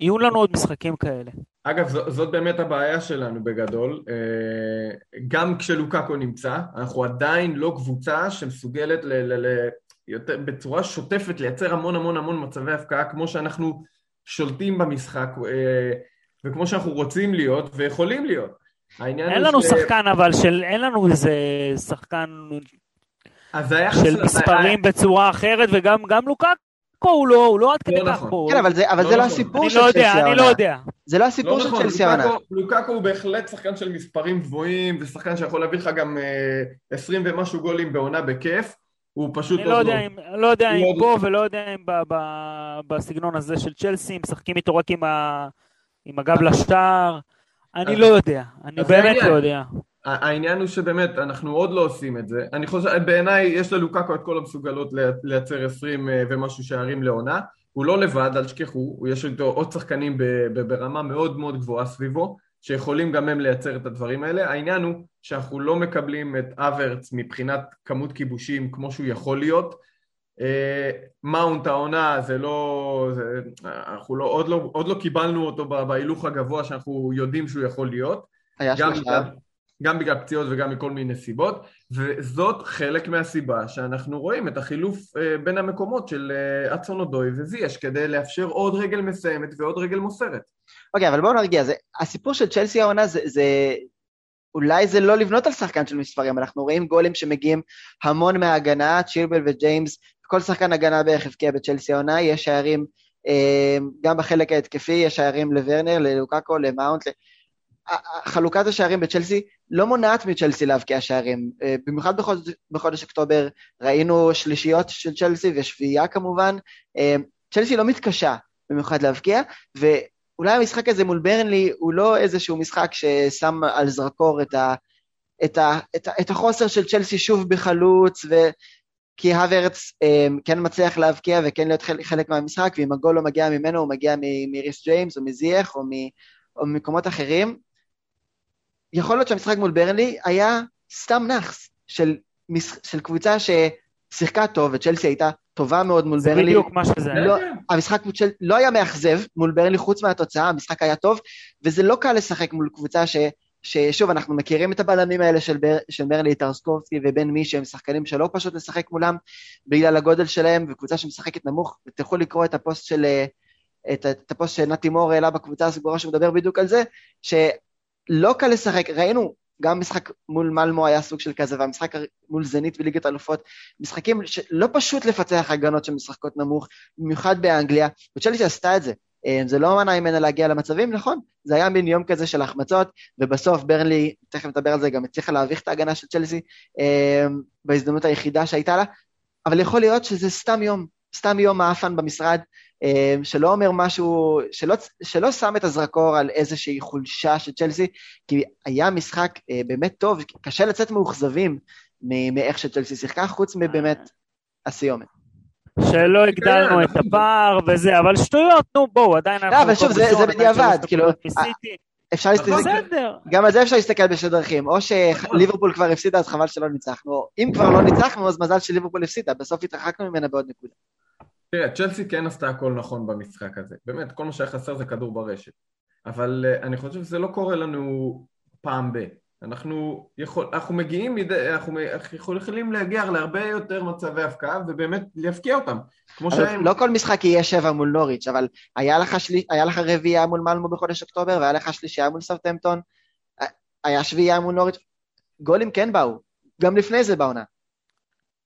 יהיו לנו עוד משחקים כאלה. אגב, זאת באמת הבעיה שלנו בגדול. אה, גם כשלוקאקו נמצא, אנחנו עדיין לא קבוצה שמסוגלת ל, ל, ל, יותר, בצורה שוטפת לייצר המון המון המון מצבי הפקעה, כמו שאנחנו שולטים במשחק, אה, וכמו שאנחנו רוצים להיות ויכולים להיות. אין לנו ש... שחקן אבל של, אין לנו איזה שחקן של מספרים בצורה אחרת, וגם לוקאקו הוא לא, הוא לא עד כדי לא כך פה. כן, אבל זה, אבל לא זה לא נכון. הסיפור אני של לא יודע, העונה. אני לא יודע. זה לא הסיפור לא של נכון, צ'לסי העונה. לוקאקו- הוא בהחלט שחקן של מספרים גבוהים, ושחקן שיכול להביא לך גם אה, 20 ומשהו גולים בעונה בכיף. הוא פשוט אני לא יודע אם, לא יודע לא אם. פה ולא יודע אם ב- ב- בסגנון הזה של צ'לסי, משחקים איתו רק עם ה- עם הגב לשער. אני אז- לא יודע, אני באמת העניין. לא יודע. העניין הוא שבאמת, אנחנו עוד לא עושים את זה. אני חושב, בעיניי יש ללוקאקו את כל המסוגלות לי- לייצר 20 אה, ומשהו שערים לעונה. הוא לא לבד, אל תשכחו, הוא- יש איתו עוד שחקנים ברמה מאוד מאוד גבוהה סביבו, שיכולים גם הם לייצר את הדברים האלה. העניין הוא שאנחנו לא מקבלים את אברץ מבחינת כמות כיבושים כמו שהוא יכול להיות. אה, מאונט העונה זה לא, זה, אנחנו לא, עוד, לא, עוד לא קיבלנו אותו בהילוך הגבוה שאנחנו יודעים שהוא יכול להיות. היה גם שלושה. בגלל, גם בגלל פציעות וגם מכל מיני סיבות, וזאת חלק מהסיבה שאנחנו רואים את החילוף אה, בין המקומות של אה, אצון אודוי וזייש כדי לאפשר עוד רגל מסיימת ועוד רגל מוסרת. אוקיי, אבל בואו נרגיע, זה, הסיפור של צ'לסי העונה זה, זה... אולי זה לא לבנות על שחקן של מספרים, אנחנו רואים גולים שמגיעים המון מההגנה, צ'ילבל וג'יימס, כל שחקן הגנה בערך הבקיע בצ'לסי העונה, יש שערים אה, גם בחלק ההתקפי, יש שערים לוורנר, ללוקאקו, למאונט, חלוקת השערים בצ'לסי לא מונעת מצ'לסי להבקיע שערים, אה, במיוחד בחודש, בחודש אוקטובר ראינו שלישיות של צ'לסי ושביעייה כמובן, אה, צ'לסי לא מתקשה במיוחד להבקיע, ו... אולי המשחק הזה מול ברנלי הוא לא איזשהו משחק ששם על זרקור את, ה, את, ה, את, ה, את החוסר של צ'לסי שוב בחלוץ, ו... כי הוורץ אה, כן מצליח להבקיע וכן להיות חלק, מהמשחק, ואם הגול לא מגיע ממנו, הוא מגיע מריס ג'יימס או מזייח או, מ, או ממקומות אחרים. יכול להיות שהמשחק מול ברנלי היה סתם נאחס של, של קבוצה ששיחקה טוב, וצ'לסי הייתה טובה מאוד מול זה ברנלי. בדיוק מה שזה. לא, המשחק מול צ'ל... לא היה מאכזב מול ברנלי חוץ מהתוצאה, המשחק היה טוב, וזה לא קל לשחק מול קבוצה ש... ששוב, אנחנו מכירים את הבלמים האלה של, בר... של ברנלי, טרקובסקי ובן מי, שהם שחקנים שלא פשוט לשחק מולם בגלל הגודל שלהם, וקבוצה שמשחקת נמוך, ותלכו לקרוא את הפוסט של... אה, את, את הפוסט שנתי מור העלה בקבוצה הסגורה שמדבר בדיוק על זה, שלא קל לשחק, ראינו, גם משחק מול מלמו היה סוג של כזה, והמשחק מול זנית בליגת האלופות, משחקים שלא פשוט לפצח הגנות שמשחקות נמוך, במיוחד באנגליה, וצ'לסי עשתה את זה. אה, זה לא מנע ממנה להגיע למצבים, נכון, זה היה מין יום כזה של החמצות, ובסוף ברנלי, תכף נדבר על זה, גם הצליחה להביך את ההגנה של צ'לסי אה, בהזדמנות היחידה שהייתה לה, אבל יכול להיות שזה סתם יום, סתם יום מאפן במשרד, שלא אומר משהו, שלא, שלא שם את הזרקור על איזושהי חולשה של צ'לסי, כי היה משחק אה, באמת טוב, קשה לצאת מאוכזבים מאיך שצ'לסי שיחקה, חוץ מבאמת הסיומת. שלא הגדלנו את הפער וזה, אבל שטויות, נו בואו, עדיין אנחנו... אבל שוב, זה- בדיעבד, כאילו, מסיטי. אפשר להסתכל. גם על זה אפשר להסתכל בשתי דרכים, או שליברפול כבר הפסידה, אז חבל שלא ניצחנו, אם כבר לא ניצחנו, אז מזל שליברפול הפסידה, בסוף התרחקנו ממנה בעוד נקודה. תראה, צ'לסי כן עשתה הכל נכון במשחק הזה. באמת, כל מה שהיה חסר זה כדור ברשת. אבל uh, אני חושב שזה לא קורה לנו פעם ב. אנחנו, יכול, אנחנו מגיעים, מדי, אנחנו, יכולים להגיע להרבה יותר מצבי הפקעה ובאמת להפקיע אותם. כמו שהם... לא כל משחק יהיה שבע מול נוריץ', אבל היה לך, שלי, היה לך רביעייה מול מלמו בחודש אוקטובר, והיה לך שלישייה מול סרטמפטון, היה שביעייה מול נוריץ', גולים כן באו, גם לפני זה בעונה.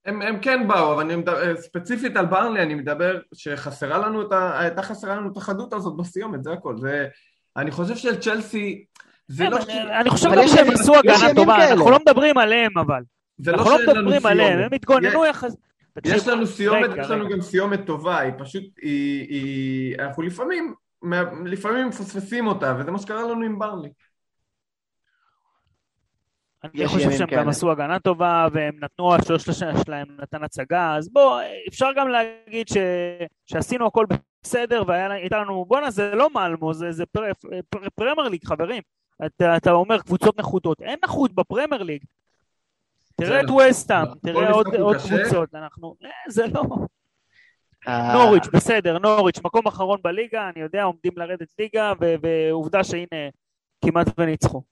הם, הם כן באו, אבל אני מדבר, ספציפית על ברנלי אני מדבר שחסרה לנו את ה... הייתה חסרה לנו את החדות הזאת בסיומת, זה הכל. זה... אני חושב של צ'לסי, זה לא... אבל, אה, אני חושב אבל גם שהם עשו הגנה טובה, כאלה. אנחנו לא מדברים עליהם אבל. זה לא אנחנו לא מדברים עליהם, הם. התגוננו יחס... יש לנו סיומת, יש לנו. גם סיומת טובה, היא פשוט, היא, היא, אנחנו לפעמים, לפעמים מפספסים אותה, וזה מה שקרה לנו עם ברנלי. אני חושב שהם כאלה. גם עשו הגנה טובה, והם נתנו, השלוש שלהם נתן הצגה, אז בוא, אפשר גם להגיד ש... שעשינו הכל בסדר, והייתה לנו, בואנה, זה לא מלמו, זה, זה פר... פר... פרמייר ליג, חברים. אתה, אתה אומר קבוצות נחותות, אין נחות בפרמייר ליג. תראה את. ווסטהאם, כל תראה עוד, עוד. קבוצות, אנחנו, אה, זה לא... אה, נוריץ', בסדר, נוריץ', מקום אחרון בליגה, אני יודע, עומדים לרדת ליגה, ו- ועובדה שהנה, כמעט וניצחו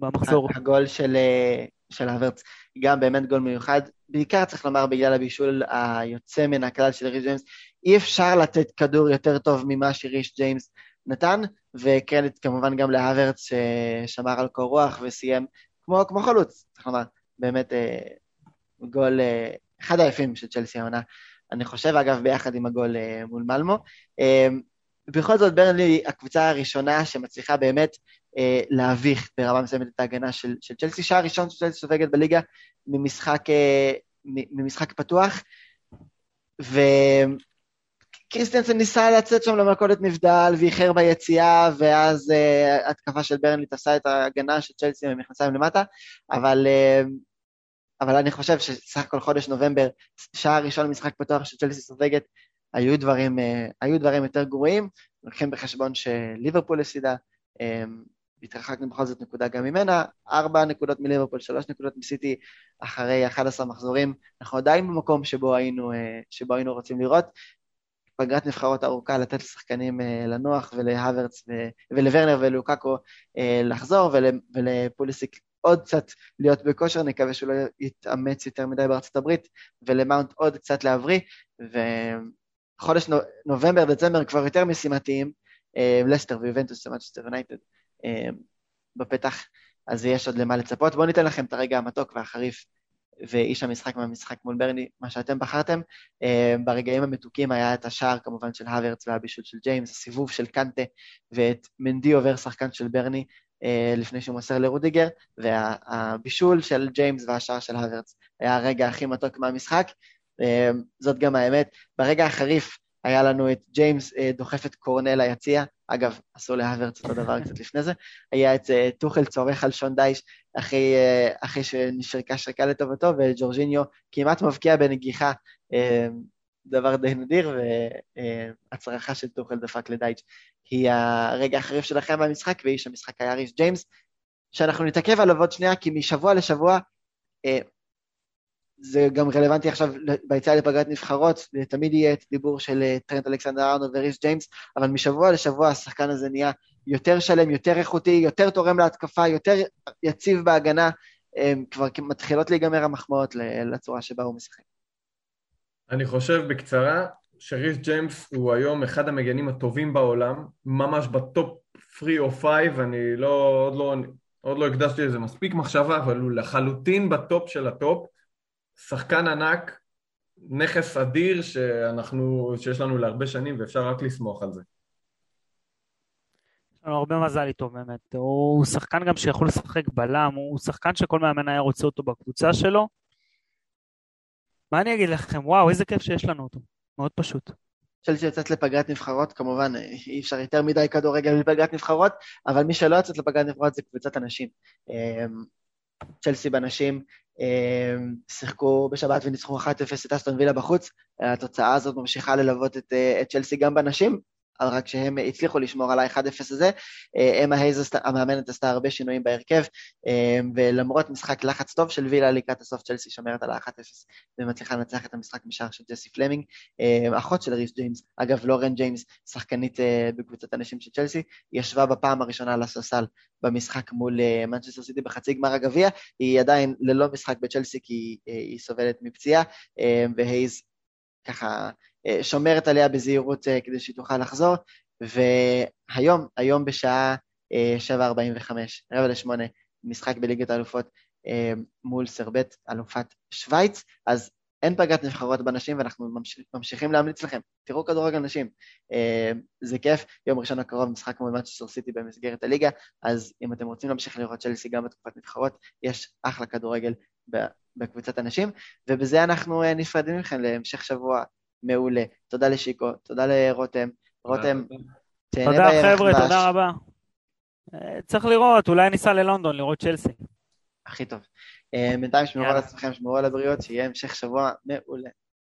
במחזור. הגול של, אה, של הוורץ, גם באמת גול מיוחד, בעיקר צריך לומר בגלל הבישול היוצא מן הכלל של ריש ג'יימס, אי אפשר לתת כדור יותר טוב ממה שריש ג'יימס נתן, וקרדיט כמובן גם להוורץ ששמר על קור רוח וסיים כמו, כמו חלוץ, צריך לומר, באמת אה, גול, אה, אחד היפים של צ'לסי העונה, אני חושב אגב ביחד עם הגול אה, מול מלמו. אה, בכל זאת ברנלי הקבוצה הראשונה שמצליחה באמת אה, להביך ברמה מסוימת את ההגנה של, של צ'לסי, שער ראשון של צ'לסי סופגת בליגה ממשחק, אה, ממשחק פתוח, וקריסטיאנסון ניסה לצאת שם למלכודת נבדל ואיחר ביציאה, ואז uh, התקפה של ברנלי תעשה את ההגנה של צ'לסי עם המכנסיים למטה, אבל, uh, אבל אני חושב שסך הכל חודש נובמבר, שער ראשון למשחק פתוח של צ'לסי סופגת, היו דברים, uh, היו דברים יותר גרועים, לוקחים בחשבון שליברפול הפסידה, um, התרחקנו בכל זאת נקודה גם ממנה, ארבע נקודות מליברפול, שלוש נקודות מסיטי אחרי 11 מחזורים, אנחנו עדיין במקום שבו היינו, אה, שבו היינו רוצים לראות. פגרת נבחרות ארוכה לתת לשחקנים אה, לנוח ולהוורץ ולוורנר ולוקאקו אה, לחזור ול, ולפוליסיק עוד קצת להיות בכושר, נקווה שהוא לא יתאמץ יותר מדי בארצות הברית, ולמאונט עוד קצת להבריא, וחודש נובמבר, דצמבר כבר יותר משימתיים, לסטר ויובנטוס ומנצ'סטר יונייטד. אמ, בפתח, אז יש עוד למה לצפות. בואו ניתן לכם את הרגע המתוק והחריף ואיש המשחק מהמשחק מול ברנלי, מה שאתם בחרתם. אמ, ברגעים המתוקים היה את השער כמובן של הוורץ והבישול של ג'יימס, הסיבוב של קנטה ואת מנדי עובר שחקן של ברנלי אה, לפני שהוא מוסר לרודיגר, והבישול של ג'יימס והשער של הוורץ היה הרגע הכי מתוק מהמשחק. זאת גם האמת. ברגע החריף היה לנו את ג'יימס אה, דוחף את קורנל ליציע, אגב, עשו להוורץ אותו דבר קצת לפני זה, היה את אה, טוחל צורך על שון דייש אחרי, אה, אחרי שנשרקה שריקה לטובתו, וג'ורג'יניו כמעט מבקיע בנגיחה, דבר די נדיר, והצרחה של טוחל דפק לדייץ' היא הרגע החריף שלכם במשחק, ואיש המשחק היה ריש ג'יימס, שאנחנו נתעכב עליו עוד שנייה, כי משבוע לשבוע זה גם רלוונטי עכשיו ביציאה לפגרת נבחרות, תמיד יהיה את דיבור של אה, טרנט אלכסנדר ארנולד וריס ג'יימס, אבל משבוע לשבוע השחקן הזה נהיה יותר שלם, יותר איכותי, יותר תורם להתקפה, יותר יציב בהגנה, כבר מתחילות להיגמר המחמאות לצורה שבה הוא משחק. אני חושב בקצרה שריס ג'יימס הוא היום אחד המגנים הטובים בעולם, ממש בטופ 3 או 5, אני לא, עוד לא, עוד לא הקדשתי לזה מספיק מחשבה, אבל הוא לחלוטין בטופ של הטופ. שחקן ענק, נכס אדיר שאנחנו, שיש לנו להרבה שנים ואפשר רק לסמוך על זה. יש לנו הרבה מזל איתו באמת. הוא שחקן גם שיכול לשחק בלם, הוא שחקן שכל מאמן היה רוצה אותו בקבוצה שלו. מה אני אגיד לכם? וואו, איזה כיף שיש לנו אותו. מאוד פשוט. צ'לסי יוצאת לפגרת נבחרות, כמובן אי אפשר יותר מדי כדורגל בפגרת נבחרות, אבל מי שלא יוצאת לפגרת נבחרות זה קבוצת אנשים. אמ, צ'לסי בנשים שיחקו בשבת וניצחו 1-0 את אסטון וילה בחוץ. התוצאה הזאת ממשיכה ללוות את, אה, צ'לסי גם בנשים, רק שהם הצליחו לשמור על ה-1-0 הזה. אה, אמה הייז, המאמנת, עשתה הרבה שינויים בהרכב, אה, ולמרות משחק לחץ טוב של וילה לקראת הסוף, צ'לסי שומרת על ה-1-0 ומצליחה לנצח את המשחק משער של ג'סי פלמינג. אה, אחות של ריס ג'יימס, אגב, לורן ג'יימס, שחקנית בקבוצת הנשים של צ'לסי, ישבה בפעם הראשונה על הספסל במשחק מול מנצ'סטר סיטי בחצי גמר הגביע, היא עדיין ללא משחק בצ'לסי כי היא סובלת מפציעה, והייז ככה אה, שומרת עליה בזהירות אה, כדי שהיא תוכל לחזור, והיום, היום בשעה 7.45, אה, רבע לשמונה, משחק בליגת האלופות מול סרבט, אלופת שווייץ, אז אין פגרת נבחרות בנשים ואנחנו ממש, ממשיכים להמליץ לכם, תראו כדורגל נשים, זה כיף, יום ראשון הקרוב משחק מול מצ'סטר סיטי במסגרת הליגה, אז אם אתם רוצים להמשיך לראות צ'לסי גם בתקופת נבחרות, יש אחלה כדורגל בקבוצת הנשים, ובזה אנחנו נפרדים מכם להמשך שבוע מעולה. תודה לשיקו, תודה לרותם. רותם, תהנה תודה חבר'ה, תודה רבה. אה, צריך לראות, אולי ניסע ללונדון לראות צ'לסי. הכי טוב. אה, בינתיים שמרו על עצמכם, שמרו על הבריאות, שיהיה המשך שבוע מעולה.